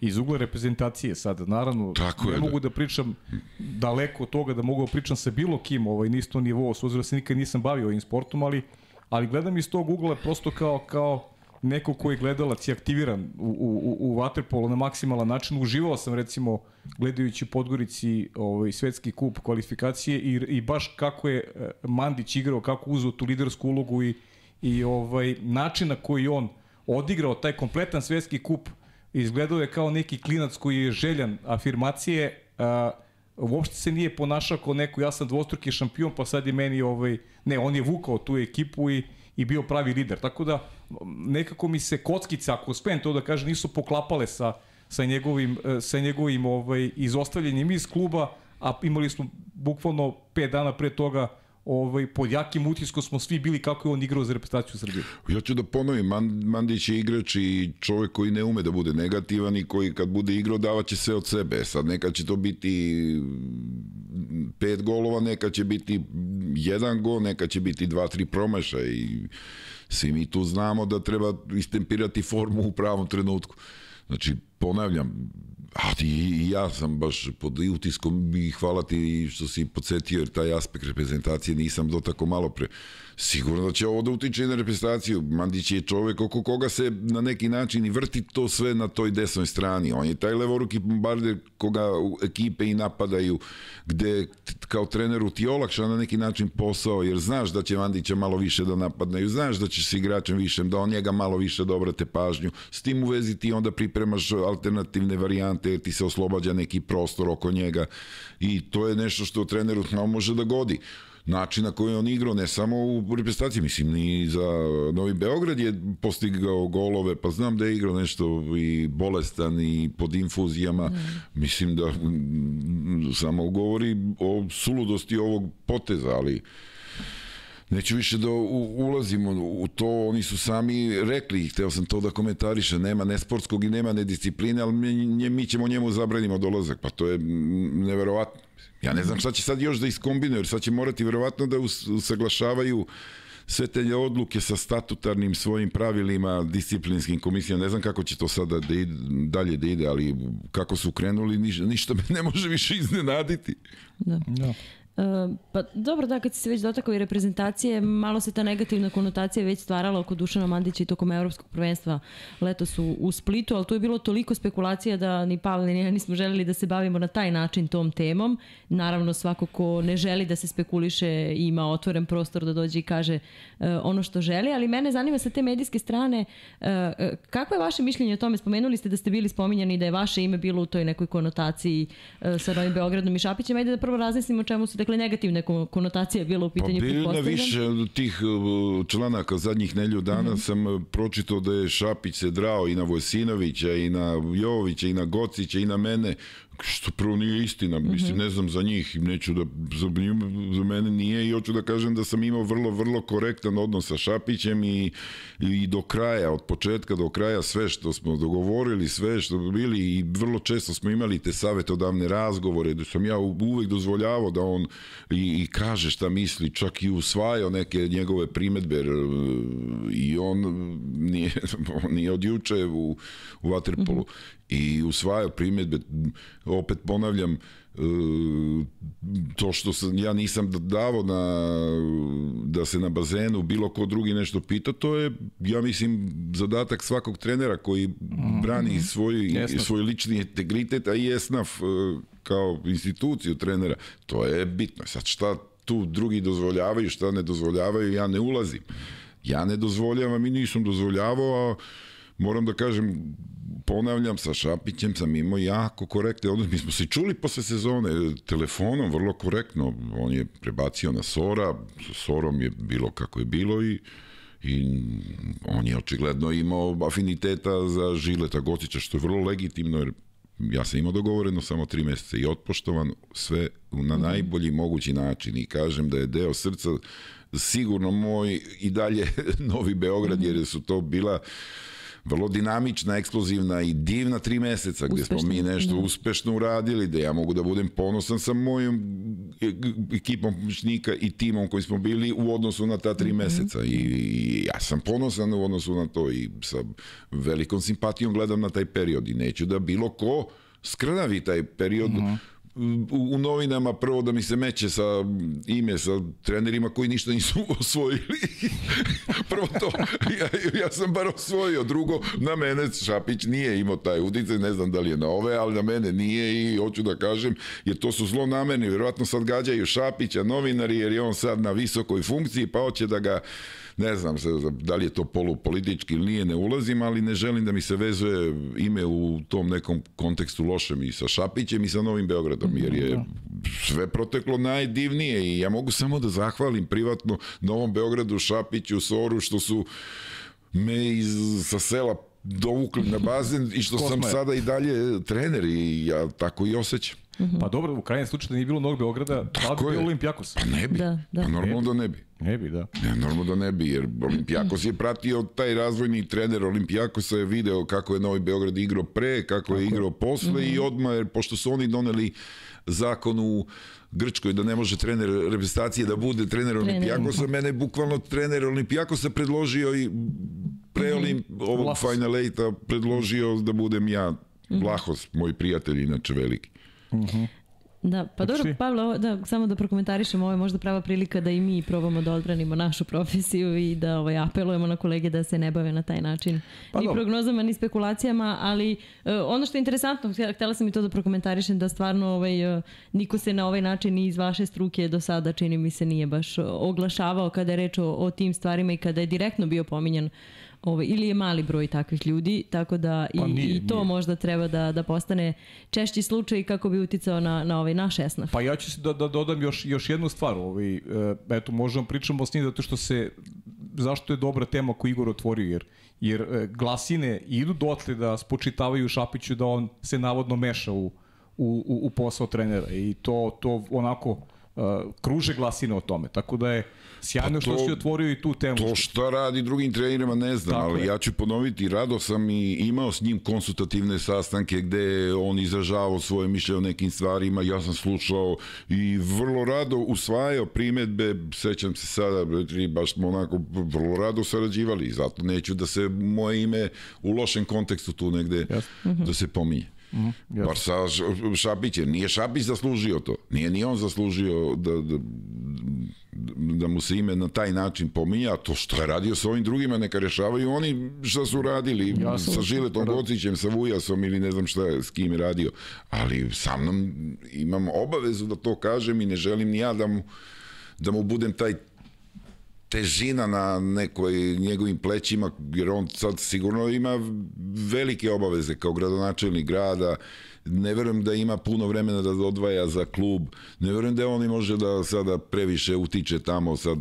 iz ugla reprezentacije sad, naravno, Tako ne je, mogu da. da pričam daleko od toga da mogu da pričam sa bilo kim ovaj, na istom nivou, s da se nikad nisam bavio ovim sportom, ali ali gledam iz tog ugla prosto kao, kao neko ko je gledalac i aktiviran u, u, u Waterpolu na maksimalan način. Uživao sam recimo gledajući Podgorici ovaj, svetski kup kvalifikacije i, i baš kako je e, Mandić igrao, kako uzeo tu lidersku ulogu i, i ovaj, način na koji on odigrao taj kompletan svetski kup izgledao je kao neki klinac koji je željan afirmacije, a, uopšte se nije ponašao kao neko, ja sam dvostruki šampion, pa sad je meni, ovaj, ne, on je vukao tu ekipu i, i bio pravi lider. Tako da, nekako mi se kockice, ako uspem to da kažem, nisu poklapale sa, sa njegovim, e, sa njegovim ovaj, izostavljanjem iz kluba, a imali smo bukvalno 5 dana pre toga ovaj, pod jakim utiskom smo svi bili kako je on igrao za reprezentaciju Srbije. Ja ću da ponovim, Mandić je igrač i čovjek koji ne ume da bude negativan i koji kad bude igrao davaće sve od sebe. Sad neka će to biti pet golova, neka će biti jedan gol, neka će biti dva, tri promaša i svi mi tu znamo da treba istempirati formu u pravom trenutku. Znači, ponavljam, A i ja sam baš pod utiskom i hvala ti što si podsjetio jer taj aspekt reprezentacije nisam do tako malo pre. Sigurno da će ovo da utiče na reprezentaciju. Mandić je čovek oko koga se na neki način i vrti to sve na toj desnoj strani. On je taj levoruki bombarder koga ekipe i napadaju gde kao treneru ti olakša na neki način posao jer znaš da će Mandića malo više da napadneju, znaš da će se igračem više, da on njega malo više da obrate pažnju. S tim u vezi ti onda pripremaš alternativne varijante jer ti se oslobađa neki prostor oko njega i to je nešto što treneru može da godi način na koji on igrao, ne samo u reprezentaciji, mislim, ni za Novi Beograd je postigao golove, pa znam da je igrao nešto i bolestan i pod infuzijama, mm. mislim da samo govori o suludosti ovog poteza, ali Neću više da u, ulazimo u to, oni su sami rekli, hteo sam to da komentariše, nema nesportskog i nema nediscipline, ali mi, mi ćemo njemu zabranimo dolazak, pa to je neverovatno. Ja ne znam šta će sad još da iskombinuje, jer sad će morati verovatno da usaglašavaju sve te odluke sa statutarnim svojim pravilima, disciplinskim komisijama, ne znam kako će to sada da ide, dalje da ide, ali kako su krenuli, ništa, ništa me ne može više iznenaditi. Da. da. Uh, pa dobro, da, kad si se već dotakao i reprezentacije, malo se ta negativna konotacija već stvarala oko Dušana Mandića i tokom evropskog prvenstva letos u, u Splitu, ali tu je bilo toliko spekulacija da ni Pavle ni ja nismo želeli da se bavimo na taj način tom temom. Naravno, svako ko ne želi da se spekuliše ima otvoren prostor da dođe i kaže uh, ono što želi, ali mene zanima sa te medijske strane uh, kako je vaše mišljenje o tome? Spomenuli ste da ste bili spominjani da je vaše ime bilo u toj nekoj konotaciji uh, sa Novim Beogradom i Šapićem. Ajde da prvo razmislimo o čemu su dakle negativne konotacije bilo u pitanju pa bili na više tih uh, članaka zadnjih nelju dana mm -hmm. sam uh, pročitao da je Šapić se drao i na Vojsinovića i na Jovovića i na Gocića i na mene što prvo nije istina, mislim, ne znam za njih, neću da, za, za mene nije i hoću da kažem da sam imao vrlo, vrlo korektan odnos sa Šapićem i, i do kraja, od početka do kraja sve što smo dogovorili, sve što bili i vrlo često smo imali te savetodavne razgovore, da sam ja uvek dozvoljavao da on i, i kaže šta misli, čak i usvajao neke njegove primetbe i on nije, on nije od juče u, u Waterpolu. Mm -hmm i usvajao primjedbe, opet ponavljam, e, to što sam, ja nisam davao na, da se na bazenu bilo ko drugi nešto pita, to je, ja mislim, zadatak svakog trenera koji brani mhm. svoj, svoj lični integritet, a i esnaf kao instituciju trenera, to je bitno. Sad šta tu drugi dozvoljavaju, šta ne dozvoljavaju, ja ne ulazim. Ja ne dozvoljavam i nisam dozvoljavao, a moram da kažem, ponavljam, sa Šapićem sam imao jako korektne odnos. Mi smo se čuli posle sezone telefonom, vrlo korektno. On je prebacio na Sora, sa Sorom je bilo kako je bilo i i on je očigledno imao afiniteta za Žileta Gocića, što je vrlo legitimno, jer ja sam imao dogovoreno samo tri meseca i otpoštovan sve na mhm. najbolji mogući način i kažem da je deo srca sigurno moj i dalje Novi Beograd, jer su to bila vrlo dinamična, eksplozivna i divna tri meseca gde uspešno, smo mi nešto da. uspešno uradili, da ja mogu da budem ponosan sa mojom ekipom pomoćnika i timom koji smo bili u odnosu na ta tri mm -hmm. meseca I, i ja sam ponosan u odnosu na to i sa velikom simpatijom gledam na taj period i neću da bilo ko skrnavi taj period mm -hmm u, u novinama prvo da mi se meće sa ime sa trenerima koji ništa nisu osvojili. prvo to, ja, ja sam bar osvojio. Drugo, na mene Šapić nije imao taj udice, ne znam da li je na ove, ali na mene nije i hoću da kažem, jer to su zlo namerni. Vjerovatno sad gađaju Šapića novinari, jer je on sad na visokoj funkciji, pa hoće da ga ne znam se, da li je to polupolitički ili nije, ne ulazim, ali ne želim da mi se vezuje ime u tom nekom kontekstu lošem i sa Šapićem i sa Novim Beogradom, jer je da. sve proteklo najdivnije i ja mogu samo da zahvalim privatno Novom Beogradu, Šapiću, Soru, što su me iz, sa sela dovukli na bazen i što sam sada i dalje trener i ja tako i osjećam. Pa dobro, u krajnjem slučaju da nije bilo Novog Beograda, da bi bio Olimpijakos. Pa ne bi, da, da. pa normalno da ne bi. Ne bi, da. Ne, normalno da ne bi, jer Olimpijakos je pratio taj razvojni trener Olimpijakosa je video kako je Novi Beograd igrao pre, kako je igrao posle mm -hmm. i odmah, jer pošto su oni doneli zakon u Grčkoj da ne može trener reprezentacije da bude trener Olimpijakosa, mene je bukvalno trener Olimpijakosa predložio i pre mm -hmm. ovog Final Eight-a predložio da budem ja mhm. Vlahos, moj prijatelj, inače veliki. Da, pa dobro, znači- Pavle, da, samo da prokomentarišemo, ovo je možda prava prilika da i mi probamo da odbranimo našu profesiju i da ovaj, apelujemo na kolege da se ne bave na taj način pa ni dobro. prognozama, ni spekulacijama, ali uh, ono što je interesantno, htela sam i to da prokomentarišem, da stvarno ovaj, uh, niko se na ovaj način ni iz vaše struke do sada, čini mi se, nije baš oglašavao kada je reč o, o tim stvarima i kada je direktno bio pominjan uh, Ovaj, ili je mali broj takvih ljudi, tako da i, pa nije, i to nije. možda treba da, da postane češći slučaj kako bi uticao na, na ovaj naš esnaf. Pa ja ću se da, da dodam još, još jednu stvar. Ovaj, e, eto, možemo pričamo s njim zato što se, zašto je dobra tema koju Igor otvorio, jer jer e, glasine idu dotle da spočitavaju Šapiću da on se navodno meša u, u, u posao trenera i to, to onako uh, kruže glasine o tome. Tako da je sjajno Pa što to- si otvorio i tu temu. To šta radi drugim trenerima ne znam, Tako ali je. ja ću ponoviti, rado sam i imao s njim konsultativne sastanke gde je on izražavao svoje mišlje o nekim stvarima, ja sam slušao i vrlo rado usvajao primetbe, sećam se sada, baš smo onako vrlo rado sarađivali, zato neću da se moje ime u lošem kontekstu tu negde da se pominje. Jasno. Bar sa Š- Šapićem. Nije Šapić zaslužio to. Nije ni on zaslužio da, da, da mu se ime na taj način pominja, to što je radio sa ovim drugima, neka rešavaju oni šta su radili Jasno. sa Žiletom Gocićem, sa Vujasom ili ne znam šta je, s kim je radio. Ali sa mnom imam obavezu da to kažem i ne želim ni ja da mu, da mu budem taj težina na nekoj njegovim plećima, jer on sad sigurno ima velike obaveze kao gradonačelnik grada, ne verujem da ima puno vremena da odvaja za klub, ne verujem da on i može da sada previše utiče tamo sad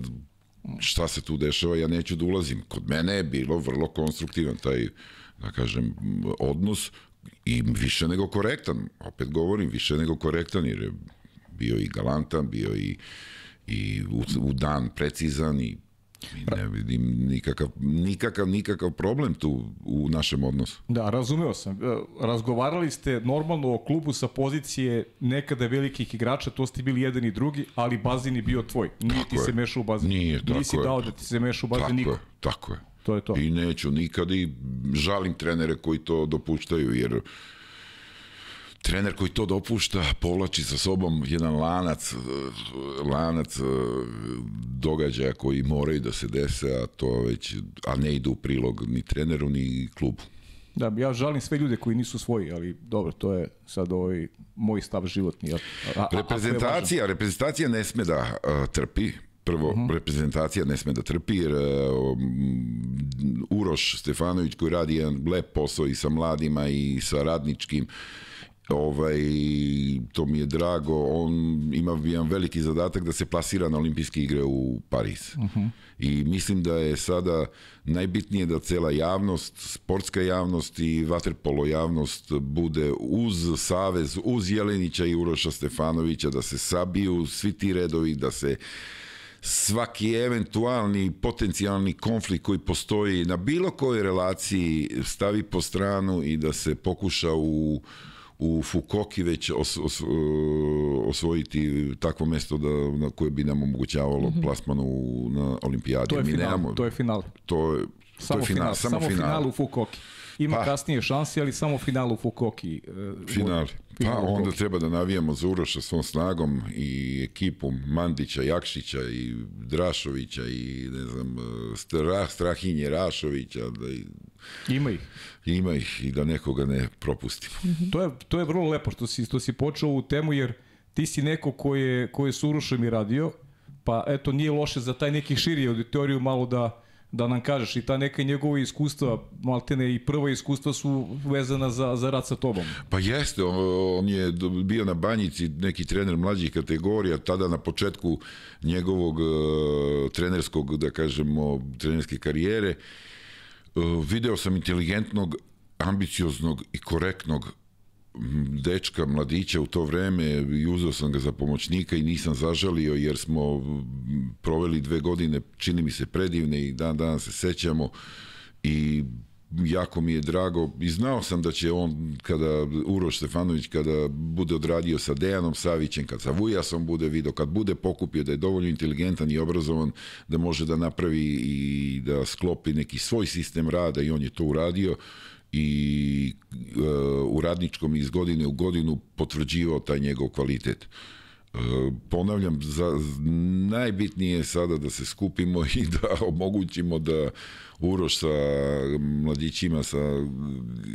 šta se tu dešava, ja neću da ulazim. Kod mene je bilo vrlo konstruktivan taj, da kažem, odnos i više nego korektan. Opet govorim, više nego korektan, jer je bio i galantan, bio i, i u, u dan precizan i i ne vidim nikakav, nikakav, nikakav problem tu u našem odnosu. Da, razumeo sam. E, Razgovarali ste normalno o klubu sa pozicije nekada velikih igrača, to ste bili jedan i drugi, ali bazen je bio tvoj. Nije Tako ti je. se mešao u bazen. Nije, tako Nisi je. dao da ti se meša u bazen Tako niko. je, tako je. To je to. I neću nikad i žalim trenere koji to dopuštaju, jer trener koji to dopušta povlači sa sobom jedan lanac, eh, lanac eh, događaja koji moraju da se dese, a to već, a ne idu u prilog ni treneru ni klubu. Da, ja žalim sve ljude koji nisu svoji, ali dobro, to je sad ovaj moj stav životni. A, a, a. Reprezentacija, reprezentacija ne sme da uh, trpi. Prvo, Mhm. reprezentacija ne sme da trpi, jer uh, um, Uroš Stefanović koji radi jedan lep posao i sa mladima i sa radničkim, ovaj, to mi je drago, on ima jedan veliki zadatak da se plasira na olimpijske igre u Pariz. I mislim da je sada najbitnije da cela javnost, sportska javnost i vaterpolo javnost bude uz Savez, uz Jelenića i Uroša Stefanovića, da se sabiju svi ti redovi, da se svaki eventualni potencijalni konflikt koji postoji na bilo kojoj relaciji stavi po stranu i da se pokuša u u Fukoki već os, os, osvojiti takvo mesto da, na koje bi nam omogućavalo plasman u, na olimpijadi. To je Mi final, nemamo- to je final. to je, Samo, to je final, samo, final. u Fukoki. Ima Pa. kasnije šanse, ali samo final u Fukoki. e, Final. Pa u onda treba da navijamo za Uroša svom snagom i ekipom Mandića, Jakšića i Drašovića i ne znam, Stra, Strahinje Rašovića, da i, Ima ih. ima ih i da nekoga ne propustimo. To je, to je vrlo lepo što si, što si počeo ovu temu, jer ti si neko ko je, ko je s Urošem i radio, pa eto, nije loše za taj neki širi auditoriju malo da, da nam kažeš i ta neka njegova iskustva, maltene i prva iskustva su vezana za, za rad sa tobom. Pa jeste, on, on je bio na banjici neki trener mlađih kategorija, tada na početku njegovog uh, trenerskog, da kažemo, trenerske karijere. Uh, video sam inteligentnog, ambicioznog i korektnog dečka, mladića u to vreme i uzeo sam ga za pomoćnika i nisam zažalio jer smo proveli dve godine, čini mi se predivne i dan danas se sećamo i jako mi je drago i znao sam da će on kada Uroš Stefanović kada bude odradio sa Dejanom Savićem, kad sa Vujasom bude video, kad bude pokupio da je dovoljno inteligentan i obrazovan da može da napravi i da sklopi neki svoj sistem rada i on je to uradio i e, u radničkom iz godine u godinu potvrđivao taj njegov kvalitet. E, ponavljam, za, najbitnije je sada da se skupimo i da omogućimo da Uroš sa mladićima, sa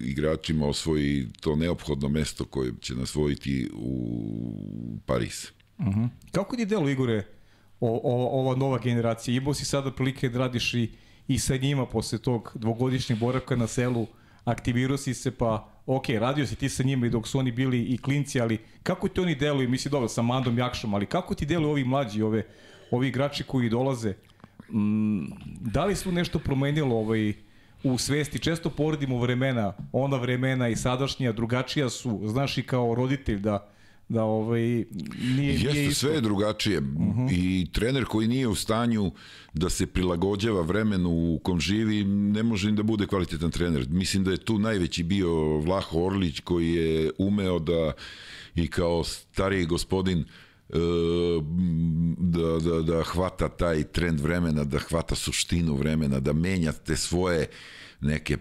igračima osvoji to neophodno mesto koje će nasvojiti u Pariz. Kako ti delo, Igore, o, o, ova nova generacija? Imao si sada prilike da radiš i, i sa njima posle tog dvogodišnjeg boravka na selu, aktivirao si se, pa ok, radio si ti sa njima i dok su oni bili i klinci, ali kako ti oni deluju, misli dobro, sa Mandom Jakšom, ali kako ti deluju ovi mlađi, ove, ovi igrači koji dolaze? Mm, da li su nešto promenilo ovaj, u svesti? Često poredimo vremena, ona vremena i sadašnja, drugačija su, znaš i kao roditelj da da ovaj, nije, Jeste, nije isto. sve je drugačije. Uh -huh. I trener koji nije u stanju da se prilagođava vremenu u kom živi, ne može ni da bude kvalitetan trener. Mislim da je tu najveći bio Vlaho Orlić koji je umeo da i kao stariji gospodin e, da, da, da hvata taj trend vremena, da hvata suštinu vremena, da menja te svoje neke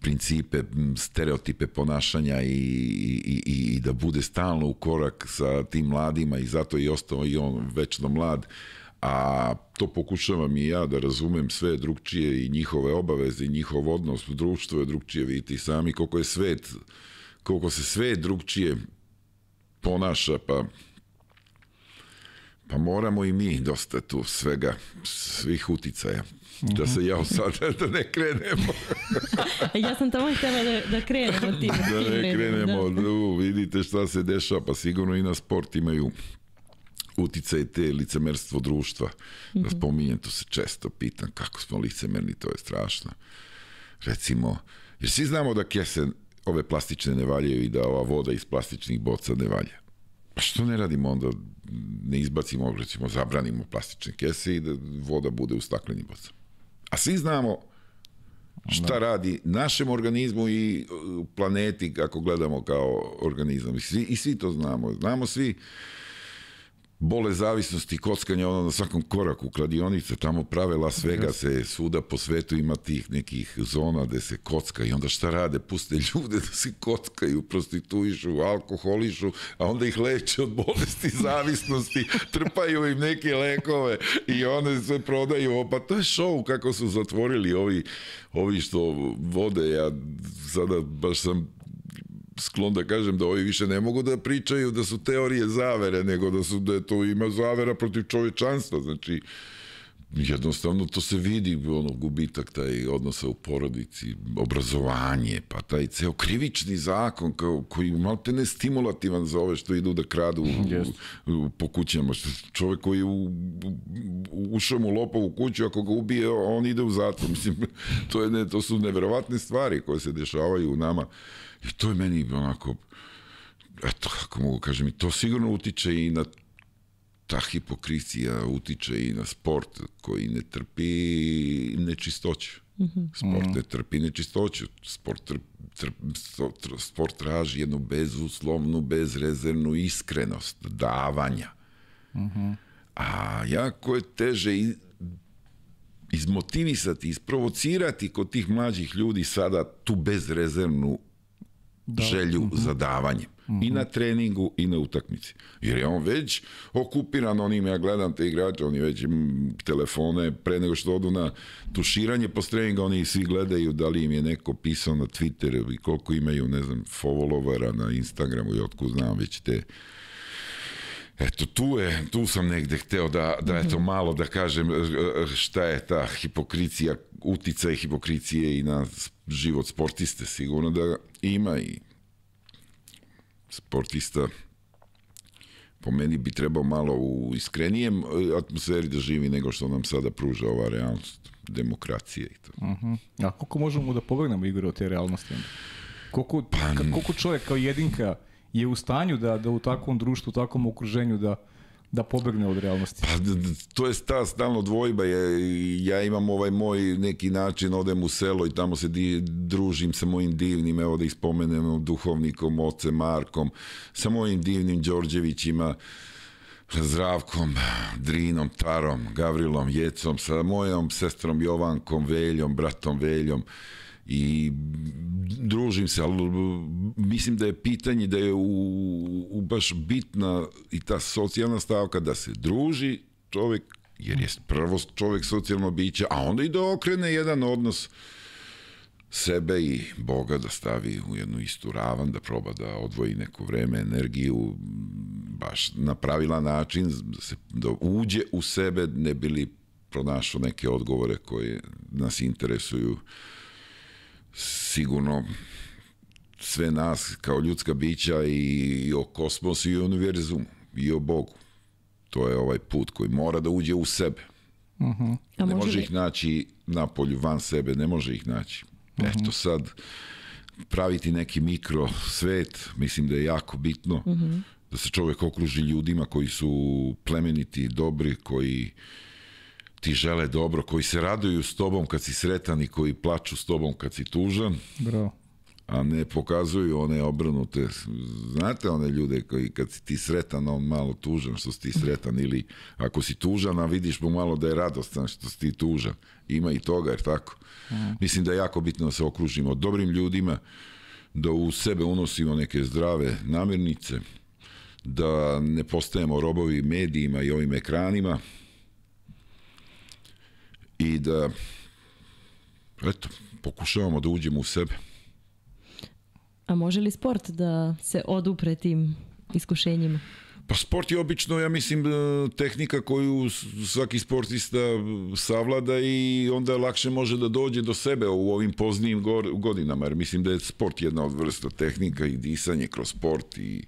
principe, stereotipe ponašanja i, i, i, i da bude stalno u korak sa tim mladima i zato je ostao i on večno mlad a to pokušavam i ja da razumem sve drugčije i njihove obaveze i njihov odnos, društvo je drugčije, vidite sami koliko je svet, koliko se sve drugčije ponaša, pa pa moramo i mi dosta tu svega, svih uticaja. Da se ja sad da ne krenemo. ja sam tamo htjela da, da krenemo tim. Da ne krenemo, da. U, vidite šta se dešava, pa sigurno i na sport imaju uticaj te licemerstvo društva. Mm -hmm. Da spominjem, to se često pitam kako smo licemerni, to je strašno. Recimo, jer svi znamo da kese ove plastične ne valjaju i da ova voda iz plastičnih boca ne valja. Pa što ne radimo onda, ne izbacimo, recimo, zabranimo plastične kese i da voda bude u staklenim bocama. A svi znamo šta da. radi našem organizmu i planeti kako gledamo kao organizam. I svi, I svi to znamo. Znamo svi bole zavisnosti, kockanja ono na svakom koraku, kladionice, tamo prave Las Vegase, svuda po svetu ima tih nekih zona gde se kocka i onda šta rade? Puste ljude da se kockaju, prostituišu, alkoholišu, a onda ih leče od bolesti, zavisnosti, trpaju im neke lekove i one sve prodaju, pa to je show kako su zatvorili ovi, ovi što vode, ja sada baš sam sklon da kažem da ovi više ne mogu da pričaju da su teorije zavere, nego da su da je to ima zavera protiv čovečanstva. Znači, jednostavno to se vidi ono gubitak taj odnosa u porodici obrazovanje pa taj ceo krivični zakon kao, koji malte ne stimulativan za ove što idu da kradu yes. u, u, po kućama čovek koji u, u, ušao mu lopa u kuću ako ga ubije on ide u zatvor mislim to je ne, to su neverovatne stvari koje se dešavaju u nama I to je meni onako, eto, kako mogu kažem, i to sigurno utiče i na ta hipokrizija utiče i na sport koji ne trpi nečistoću. Mm -hmm. Sport ne trpi nečistoću. Sport, trp, trp, sport traži jednu bezuslovnu, bezrezervnu iskrenost davanja. Mm -hmm. A jako je teže i izmotivisati, isprovocirati kod tih mlađih ljudi sada tu bezrezervnu da. želju mm -hmm. za davanje. Mm -hmm. I na treningu i na utakmici. Jer je on već okupiran onim, ja gledam te igrače, oni već telefone, pre nego što odu na tuširanje po treninga, oni svi gledaju da li im je neko pisao na Twitteru i koliko imaju, ne znam, followera na Instagramu i otkud znam već te Eto, tu, je, tu sam negde hteo da, da eto, mhm. malo da kažem šta je ta hipokricija, uticaj hipokricije i na život sportiste, sigurno da ima i sportista po meni bi trebao malo u iskrenijem e, atmosferi da živi nego što nam sada pruža ova realnost demokracije i to. Uh -huh. A koliko možemo da pobegnemo igre od te realnosti? Koliko, pa, koliko čovjek kao jedinka je u stanju da, da u takvom društvu, u takvom okruženju da, da pobegne od realnosti. Pa to je ta stalno dvojba. Je, ja imam ovaj moj neki način, odem u selo i tamo se di, družim sa mojim divnim, evo da ih spomenem, duhovnikom, ocem Markom, sa mojim divnim Đorđevićima, Zdravkom, Drinom, Tarom, Gavrilom, Jecom, sa mojom sestrom Jovankom, Veljom, bratom Veljom i družim se, ali mislim da je pitanje da je u, u baš bitna i ta socijalna stavka da se druži čovek, jer je prvo čovek socijalno biće, a onda i da okrene jedan odnos sebe i Boga da stavi u jednu istu ravan, da proba da odvoji neko vreme, energiju, baš na pravilan način, da, se, da uđe u sebe, ne bili pronašao neke odgovore koje nas interesuju sigurno sve nas kao ljudska bića i, i o kosmosu i o univerzumu i o Bogu. To je ovaj put koji mora da uđe u sebe. Uh mhm. -huh. Ne može, može ih naći na polju, van sebe, ne može ih naći. Uh mhm. -huh. Eto sad, praviti neki mikro svet, mislim da je jako bitno. Uh mhm. -huh. da se čovek okruži ljudima koji su plemeniti, dobri, koji ti žele dobro, koji se raduju s tobom kad si sretan i koji plaču s tobom kad si tužan, Bravo. a ne pokazuju one obrnute, znate one ljude koji kad si ti sretan, on malo tužan što si ti sretan, ili ako si tužan, a vidiš mu malo da je radostan što si ti tužan. Ima i toga, jer tako. Mislim da je jako bitno da se okružimo dobrim ljudima, da u sebe unosimo neke zdrave namirnice, da ne postajemo robovi medijima i ovim ekranima i da eto, pokušavamo da uđemo u sebe. A može li sport da se odupre tim iskušenjima? Pa sport je obično, ja mislim, e, tehnika koju svaki sportista savlada i onda lakše može da dođe do sebe u ovim poznijim godinama, jer mislim da je sport jedna od vrsta tehnika i disanje kroz sport i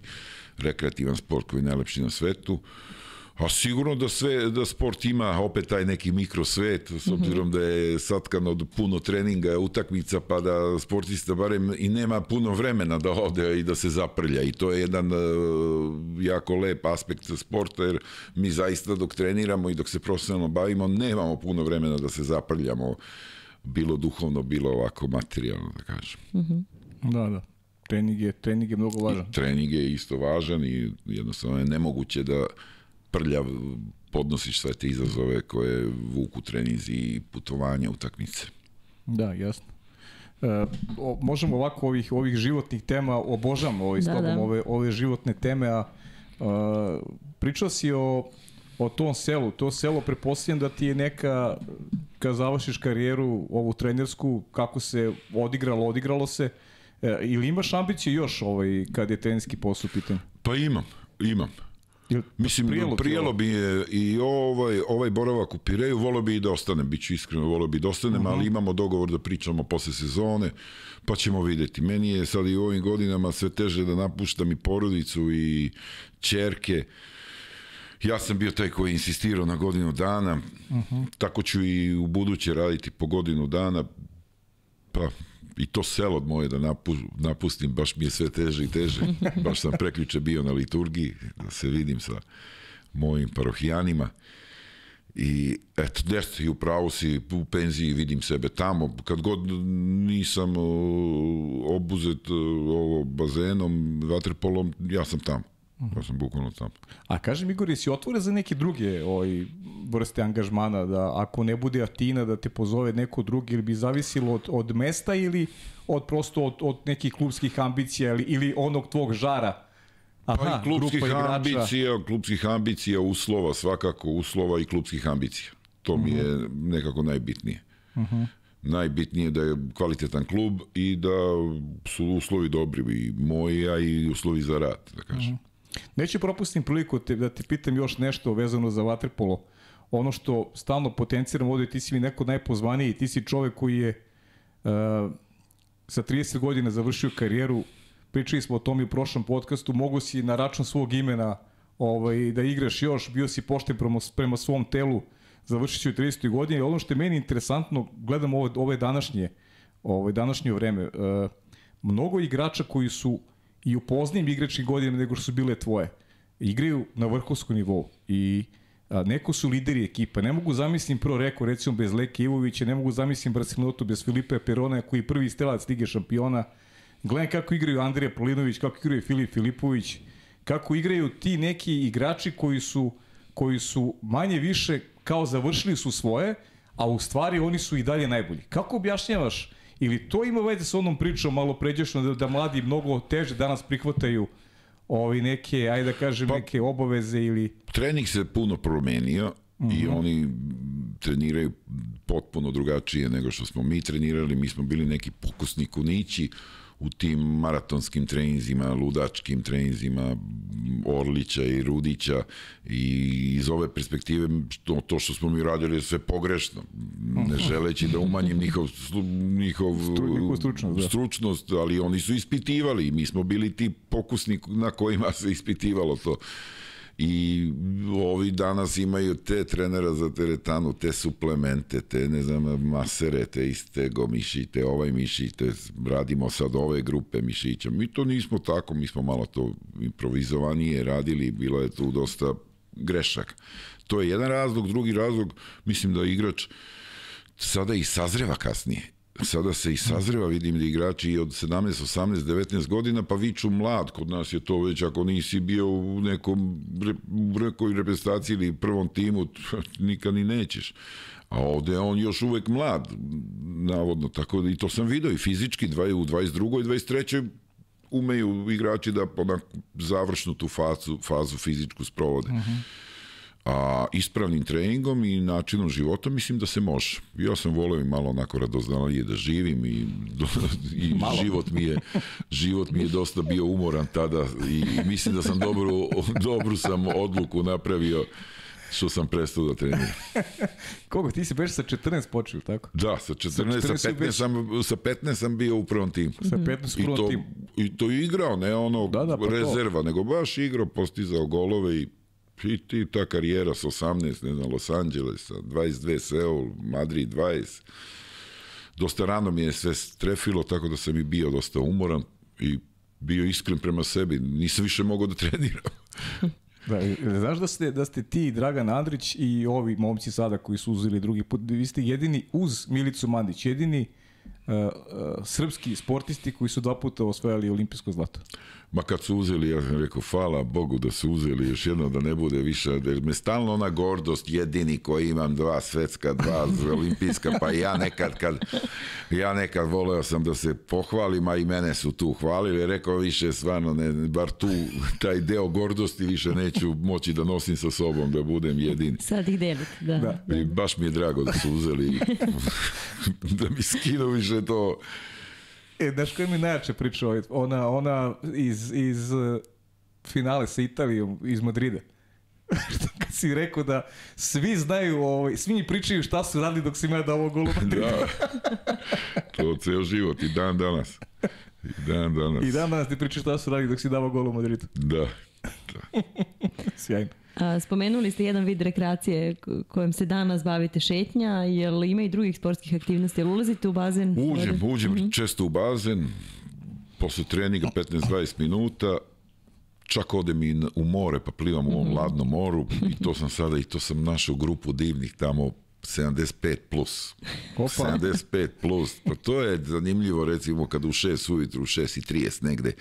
rekreativan sport koji je najlepši na svetu. A sigurno da sve da sport ima opet taj neki mikrosvet s obzirom da je satkan od puno treninga, utakmica pa da sportista barem i nema puno vremena da ode i da se zaprlja i to je jedan e, jako lep aspekt sporta jer mi zaista dok treniramo i dok se profesionalno bavimo nemamo puno vremena da se zaprljamo bilo duhovno, bilo ovako materijalno da kažem. Da, da. Trening je, trening je mnogo važan. trening je isto važan i jednostavno je nemoguće da prljav podnosiš sve te izazove koje vuku treninzi i putovanja, utakmice. Da, jasno. E, o, možemo ovako ovih ovih životnih tema obožavam ovaj Da, da. ove ove životne teme a, a pričao si o o tom selu, to selo pretpostavljam da ti je neka kad završiš karijeru ovu trenersku kako se odigralo, odigralo se e, ili imaš ambiciju još ovaj kad je trenerski posao u pitanju? Pa imam, imam. Jel- Mislim, prijelo prijelo, bi je i ovaj, ovaj boravak u Pireju, volio bi i da ostanem, bit ću iskreno, volio bi da ostanem, ali imamo dogovor da pričamo posle sezone, pa ćemo videti. Meni je sad i u ovim godinama sve teže da napuštam i porodicu i čerke. Ja sam bio taj koji je insistirao na godinu dana, tako ću i u buduće raditi po godinu dana, pa i to selo moje da napu, napustim, baš mi je sve teže i teže. Baš sam preključe bio na liturgiji, da se vidim sa mojim parohijanima. I eto, jeste, i u pravu si, u penziji vidim sebe tamo. Kad god nisam obuzet ovo bazenom, vaterpolom, ja sam tamo. Ja sam bukvalno tamo. A kaži mi Igor, jesi otvoren za neke druge ovaj, vrste angažmana, da ako ne bude Atina da te pozove neko drugi, ili bi zavisilo od, od mesta ili od prosto od, od nekih klubskih ambicija ili, ili onog tvog žara? Aha, Pa i klubskih igrača. ambicija, klubskih ambicija, uslova, svakako uslova i klubskih ambicija. To mi je Mhm. nekako najbitnije. Najbitnije da je kvalitetan klub i da su uslovi dobri i moji, a i uslovi za rad, da kažem. Neću propustim priliku te, da te pitam još nešto vezano za vaterpolo. Ono što stalno potenciram ovde, ti si mi neko najpozvaniji, ti si čovek koji je uh, sa 30 godina završio karijeru, pričali smo o tom i u prošlom podcastu, mogu si na račun svog imena ovaj, da igraš još, bio si pošten prema, prema svom telu, završit ću u 30. godini. Ono što je meni interesantno, gledam ove, ove današnje, ovaj, današnje vreme, uh, mnogo igrača koji su i u poznijim igračkim godinama nego što su bile tvoje. Igraju na vrhovskom nivou i a, neko su lideri ekipa. Ne mogu zamislim prvo rekao, recimo bez Leke Ivovića, ne mogu zamislim Barcelonotu bez Filipe Perona koji je prvi strelac Lige šampiona. Gledam kako igraju Andrija Polinović, kako igraju Filip Filipović, kako igraju ti neki igrači koji su koji su manje više kao završili su svoje, a u stvari oni su i dalje najbolji. Kako objašnjavaš ili to ima veze sa onom pričom malo pređešno da, da mladi mnogo teže danas prihvataju ovi neke, ajde da kažem, Pa- neke obaveze ili... Trening se puno promenio i oni treniraju potpuno drugačije nego što smo mi trenirali. Mi smo bili neki pokusni kunići u tim maratonskim treninzima, ludačkim treninzima Orlića i Rudića i iz ove perspektive što, to što smo mi radili je sve pogrešno, ne želeći da umanjim njihov, njihov stručnost, da. stručnost, ali oni su ispitivali i mi smo bili ti pokusni na kojima se ispitivalo to. I ovi danas imaju te trenera za teretanu, te suplemente, te ne znam, masere, te istego miši, te ovaj miši, te radimo sad ove grupe mišića. Mi to nismo tako, mi smo malo to improvizovanije radili, bilo je tu dosta grešaka. To je jedan razlog, drugi razlog, mislim da igrač sada i sazreva kasnije sada se i sazreva, vidim da igrači od 17, 18, 19 godina, pa viču mlad, kod nas je to već, ako nisi bio u nekom, u nekoj reprezentaciji ili prvom timu, nikad ni nećeš. A ovde on još uvek mlad, navodno, tako da i to sam video i fizički, dva, u 22. i 23. umeju igrači da onak završnu tu fazu, fazu fizičku sprovode. Uh -huh a ispravnim treningom i načinom života mislim da se može. Ja sam voleo i malo onako radoznalije da živim i, i život mi je život mi je dosta bio umoran tada i mislim da sam dobru, dobru sam odluku napravio što sam prestao da treniram. Koga? Ti si beš sa 14 počeo, tako? Da, sa 14, sa, 14 sa 15, beš... sam, sa 15 sam bio u prvom timu. Sa 15 u prvom timu. I to igrao, ne ono da, da, pa rezerva, to. nego baš igrao, postizao golove i i ti ta karijera s 18, ne znam, Los Angeles, 22 Seul, Madrid 20. Dosta rano mi je sve strefilo, tako da sam i bio dosta umoran i bio iskren prema sebi. Nisam više mogao da treniram. Da, znaš da ste, da ste ti, Dragan Andrić i ovi momci sada koji su uzeli drugi put, vi ste jedini uz Milicu Mandić, jedini uh, uh, srpski sportisti koji su dva puta osvojali olimpijsko zlato. Ma kad su uzeli, ja sam rekao, hvala Bogu da su uzeli još jedno da ne bude više, jer me stalno ona gordost, jedini koji imam dva svetska, dva olimpijska, pa ja nekad kad, ja nekad voleo sam da se pohvalim, a i mene su tu hvalili, rekao više stvarno, ne, bar tu, taj deo gordosti više neću moći da nosim sa sobom, da budem jedin. Sad ih delite, da. da. I baš mi je drago da su uzeli, da mi skinu više to, E, znaš koja mi najjače priča Ona, ona iz, iz uh, finale sa Italijom, iz Madrida. kad si rekao da svi znaju, ovaj, svi mi pričaju šta su radili dok si ima da ovo golu Da, to ceo život i dan danas. I dan danas. I dan danas ti pričaš šta su radili dok si davao gol u Madridu. Da. da. Sjajno. Spomenuli ste jedan vid rekreacije kojem se danas bavite šetnja, jel ima i drugih sportskih aktivnosti, jel ulazite u bazen? Uđem, uđem mm -hmm. često u bazen, posle treninga 15-20 minuta, čak odem i u more pa plivam u ovom mm -hmm. ladnom moru i to sam sada i to sam našao grupu divnih tamo 75 plus. Opa. 75 plus. Pa to je zanimljivo recimo kad u 6 ujutru, u 6 i 30 negde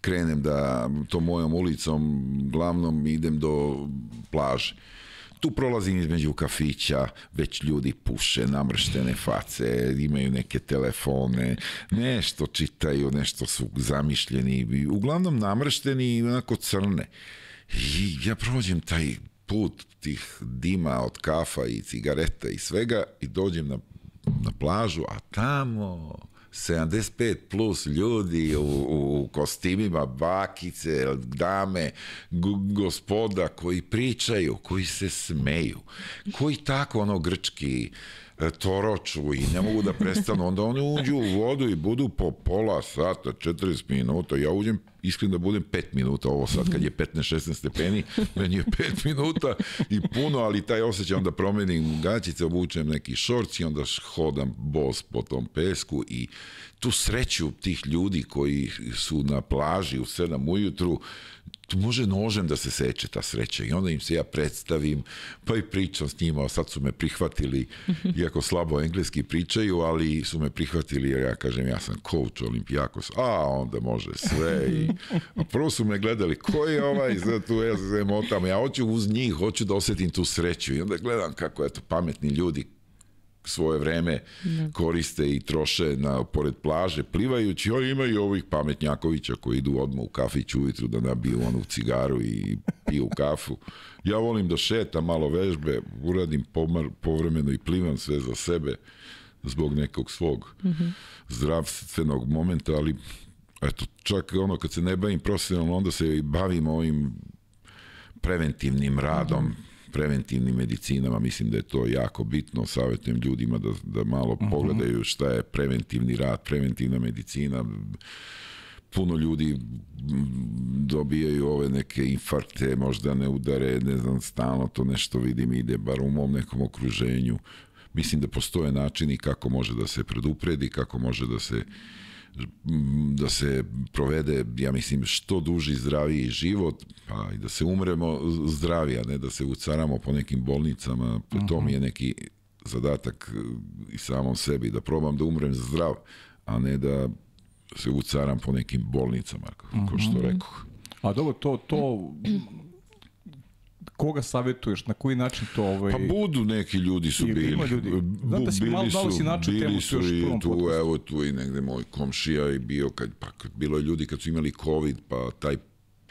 krenem da to mojom ulicom glavnom idem do plaže. Tu prolazim između kafića, već ljudi puše, namrštene face, imaju neke telefone, nešto čitaju, nešto su zamišljeni, uglavnom namršteni i onako crne. I ja prođem taj put tih dima od kafa i cigareta i svega i dođem na, na plažu, a tamo 75 plus ljudi u, u kostimima, bakice, dame, gospoda koji pričaju, koji se smeju, koji tako ono grčki E, toroču i ne mogu da prestanu, onda oni uđu u vodu i budu po pola sata, 40 minuta, ja uđem iskren da budem 5 minuta, ovo sad kad je 15-16 stepeni, meni je 5 minuta i puno, ali taj osjećaj onda promenim gaćice, obučem neki šorci, onda hodam bos po tom pesku i tu sreću tih ljudi koji su na plaži u 7 ujutru, može nožem da se seče ta sreća i onda im se ja predstavim, pa i pričam s njima, sad su me prihvatili, iako slabo engleski pričaju, ali su me prihvatili jer ja kažem ja sam coach Olimpijakos, a onda može sve i a prvo su me gledali, ko je ovaj, sad tu ja se motam, ja hoću uz njih, hoću da osetim tu sreću i onda gledam kako eto pametni ljudi svoje vreme da. koriste i troše na pored plaže plivajući, o imaju ovih pametnjakovića koji idu odmah u kafić ujutru da nabiju onu cigaru i piju kafu. Ja volim da šetam malo vežbe, uradim pomar, povremeno i plivam sve za sebe zbog nekog svog mm -hmm. zdravstvenog momenta, ali eto, čak ono kad se ne bavim profesionalno, onda se i bavim ovim preventivnim radom, mm -hmm preventivnim medicinama, mislim da je to jako bitno, savjetujem ljudima da, da malo uh mhm. -huh. pogledaju šta je preventivni rad, preventivna medicina, puno ljudi dobijaju ove neke infarkte, možda ne udare, ne znam, stalno to nešto vidim ide, bar u mom nekom okruženju. Mislim da postoje načini kako može da se predupredi, kako može da se da se provede, ja mislim, što duži zdraviji život, pa i da se umremo zdravi, a ne da se ucaramo po nekim bolnicama, to mi je neki zadatak e, i samom sebi, da probam da umrem zdrav, a ne da se ucaram po nekim bolnicama, kao što rekao. A dobro, to, to koga savjetuješ, na koji način to ovaj... Pa budu neki ljudi su Ima bili. ljudi. Bu- Znam da si malo- malo si bili temu su još i tu, podcastu. evo tu i negde moj komšija i bio, kad, pa kad bilo je ljudi kad su imali covid, pa taj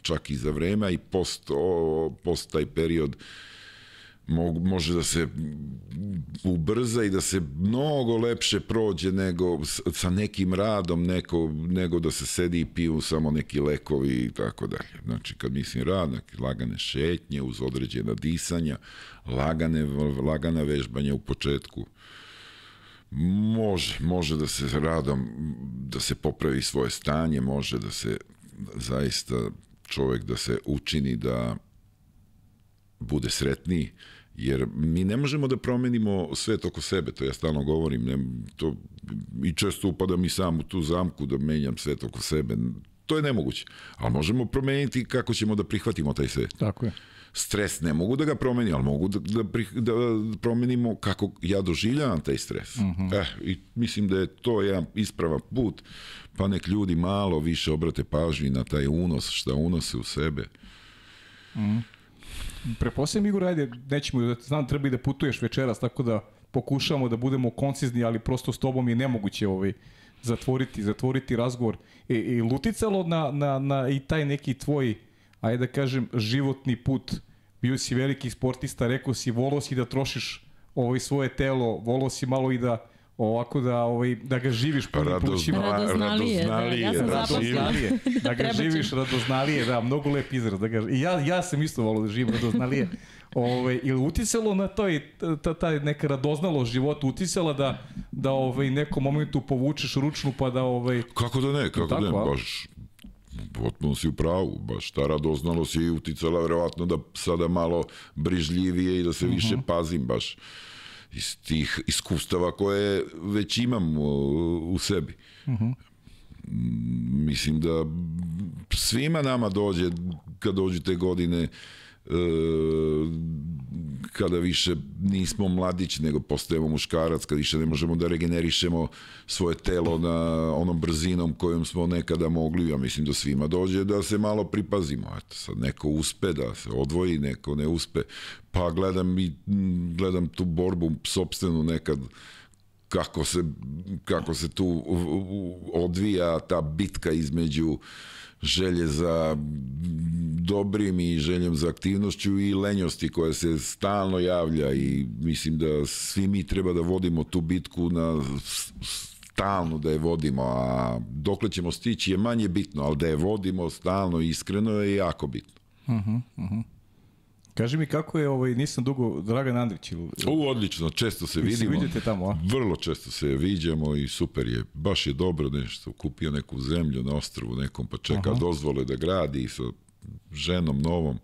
čak i za vreme, i post, o, post taj period mogu, može da se ubrza i da se mnogo lepše prođe nego sa nekim radom neko, nego da se sedi i piju samo neki lekovi i tako dalje. Znači, kad mislim rad, lagane šetnje uz određena disanja, lagane, lagana vežbanja u početku, može, može da se radom, da se popravi svoje stanje, može da se zaista čovjek da se učini da bude sretniji, jer mi ne možemo da promenimo svet oko sebe, to ja stalno govorim, ne, to, i često upadam i sam u tu zamku da menjam svet oko sebe, to je nemoguće, ali možemo promeniti kako ćemo da prihvatimo taj svet. Tako je. Stres ne mogu da ga promenim, ali mogu da, da, prih- da promenimo kako ja doživljavam taj stres. Eh, I mislim da je to jedan ispravan put, pa nek ljudi malo više obrate pažnji na taj unos, šta unose u sebe. Preposlijem Igor, ajde, nećemo, znam treba i da putuješ večeras, tako da pokušamo da budemo koncizni, ali prosto s tobom je nemoguće ovaj, zatvoriti, zatvoriti razgovor. E, I luticalo na, na, na i taj neki tvoj, ajde da kažem, životni put. Bio si veliki sportista, rekao si, volao si da trošiš ovaj svoje telo, volao si malo i da ovako da ovaj da ga živiš punim Radozna- plućima. Radoznalije, da, ja sam da. Radoznalije. Da ga živiš radoznalije, da, mnogo lep izraz. Da ga, I ja, ja sam isto volao da živim radoznalije. Ove, ili uticalo na to i ta, ta neka radoznalo života uticala da, da ovaj, nekom momentu povučeš ručnu pa da ovaj, Kako da ne, kako Tako, da ne, baš potpuno si u pravu, baš ta radoznalost je uticala verovatno da sada malo brižljivije i da se više pazim baš iz tih iskustava koje već imam u, u sebi. Mm, Mislim da svima nama dođe, kad dođu te godine, e, kada više nismo mladić, nego postajemo muškarac, kad više ne možemo da regenerišemo svoje telo na onom brzinom kojom smo nekada mogli, ja mislim da svima dođe da se malo pripazimo. Eto, sad neko uspe da se odvoji, neko ne uspe. Pa gledam i gledam tu borbu sobstvenu nekad kako se, kako se tu odvija ta bitka između želje za dobrim i željom za aktivnošću i lenjosti koja se stalno javlja i mislim da svi mi treba da vodimo tu bitku na stalno da je vodimo, a dokle ćemo stići je manje bitno, ali da je vodimo stalno iskreno je jako bitno. Kaži mi kako je, ovaj, nisam dugo, Dragan Andrić, ili, U, odlično, često se Vi se vidimo. vidite tamo, a? Vrlo često se viđamo i super je. Baš je dobro nešto. Kupio neku zemlju na ostrvu nekom, pa čeka dozvole da gradi sa ženom novom,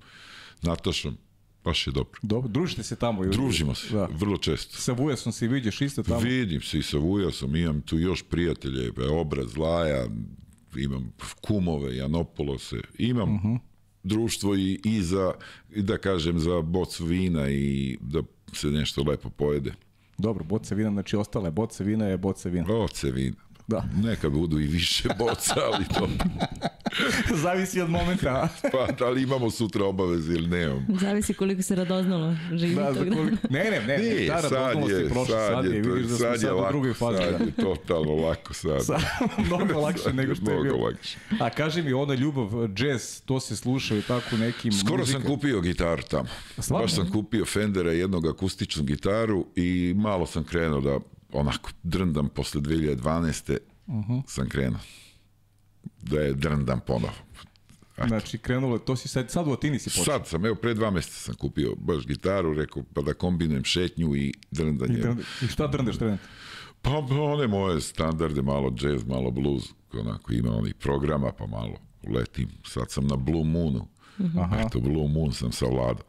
Natašom. Baš je dobro. dobro, družite se tamo. ili- Družimo se, Da. vrlo često. Sa Vujasom se viđeš isto tamo. Vidim se i sa Vujasom, imam tu još prijatelje, obraz Laja, imam kumove, Janopolose, imam društvo i, i za, i da kažem, za bocu vina i da se nešto lepo pojede. Dobro, boce vina, znači ostale boce vina je boce vina. Boce vina. Da. Neka budu i više boca, ali to... Zavisi od momenta. Pa, da li imamo sutra obaveze ili nemamo? Zavisi koliko se radoznalo živi. Da, za koliko... Ne, ne, ne, ne, Nije, ta sad radoznalost je je, prošla, sad je, to- vidiš da smo sad je sad u lako, drugoj fazi. Sad Da. je totalno lako sad. Sad, mnogo lakše nego što je bilo. lakše. A kaži mi, ona ljubav, jazz, to se sluša i tako nekim Skoro muzika. sam kupio gitaru tamo. Baš sam kupio Fendera jednog akustičnu gitaru i malo sam krenuo da onako drndam posle 2012. Mhm. sam krenuo. Da je drndam ponovo. Znači, krenulo, je- to si sad, sad u Atini si počeo. Sad sam, evo, pre dva meseca sam kupio baš gitaru, rekao, pa da kombinujem šetnju i drndanje. I, drn- I šta drndeš trenutno? Pa one moje standarde, malo jazz, malo blues, onako ima onih programa, pa malo letim. Sad sam na Blue Moonu. Aha. Eto, Blue Moon sam savladao.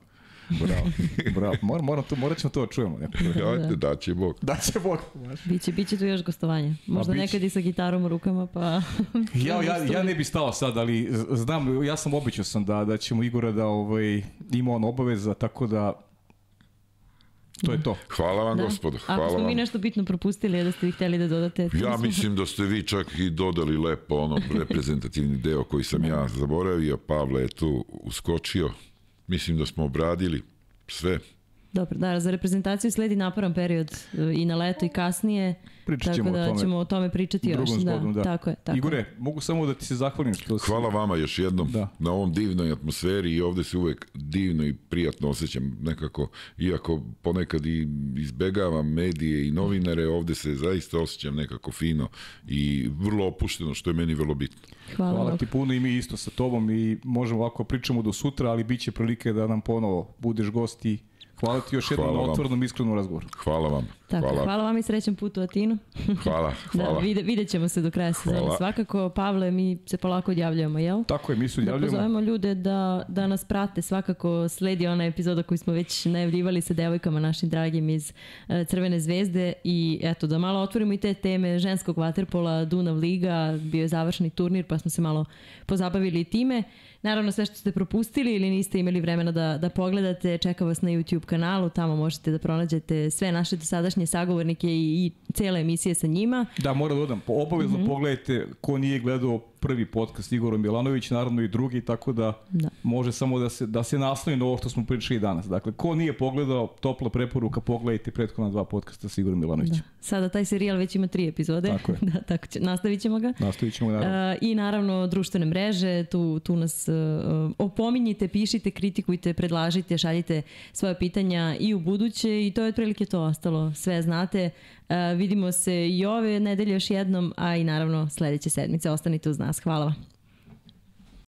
Bravo, bravo. Moram, moram to, morat ćemo to da čujemo. Ajde, da će Bog. Da će Bog. Biće, biće tu još gostovanje. Možda nekad i sa gitarom u rukama, pa... Ja, ja, ja ne bi stao sad, ali znam, ja sam običao sam da, da ćemo Igora da ovaj, ima on obaveza, tako da to je to. Hvala vam, Da. gospodo. Ako Hvala smo mi vam. nešto bitno propustili, da ste vi hteli da dodate... Ja smo- mislim da ste vi čak i dodali lepo ono reprezentativni deo koji sam ja zaboravio. Pavle je tu uskočio. Mislim da smo obradili sve. Dobro, da, za reprezentaciju sledi naporan period e, i na leto i kasnije. Pričat ćemo tako da o tome. ćemo o tome pričati još. Drugom zgodom, da. Tako je, tako. Igore, mogu samo da ti se zahvalim što si... Hvala vama još jednom Da. na ovom divnoj atmosferi i ovde se uvek divno i prijatno osjećam nekako, iako ponekad i izbegavam medije i novinare, ovde se zaista osjećam nekako fino i vrlo opušteno, što je meni vrlo bitno. Hvala, Hvala Hvala ti puno i mi isto sa tobom i možemo ovako pričamo do sutra, ali bit će prilike da nam ponovo budeš gost i hvala ti još jednom na otvornom iskrenom razgovoru. Hvala vam. Tako, hvala. hvala. vam i srećan put u Atinu. Hvala. Da, hvala. vide, vidjet ćemo se do kraja sezone. Hvala. Svakako, Pavle, mi se polako odjavljujemo, jel? Tako je, mi se Da odjavljamo. pozovemo ljude da, da nas prate. Svakako sledi ona epizoda koju smo već najavljivali sa devojkama našim dragim iz e, Crvene zvezde i eto da malo otvorimo i te teme ženskog vaterpola, Dunav Liga, bio je završni turnir pa smo se malo pozabavili time. Naravno sve što ste propustili ili niste imali vremena da, da pogledate, čeka vas na YouTube kanalu, tamo možete da pronađete sve naše dosadašnje sagovornike i, i cele emisije sa njima. Da, moram da dodam, obavezno Mhm. pogledajte ko nije gledao prvi podcast Igor Milanović, naravno i drugi, tako da, Da. može samo da se, da se nasloni na ovo što smo pričali danas. Dakle, ko nije pogledao, topla preporuka, pogledajte prethodna dva podcasta sa Igorom Milanovićem. Da. Sada taj serijal već ima tri epizode. Tako je. da, tako će, nastavit ćemo ga. Nastavit ćemo naravno. Uh, I naravno društvene mreže, tu, tu nas uh, opominjite, pišite, kritikujte, predlažite, šaljite svoje pitanja i u buduće i to je otprilike to ostalo. Sve znate. Uh, vidimo se i ove nedelje još jednom, a i naravno sledeće sedmice. Ostanite uz nas. Hvala vam.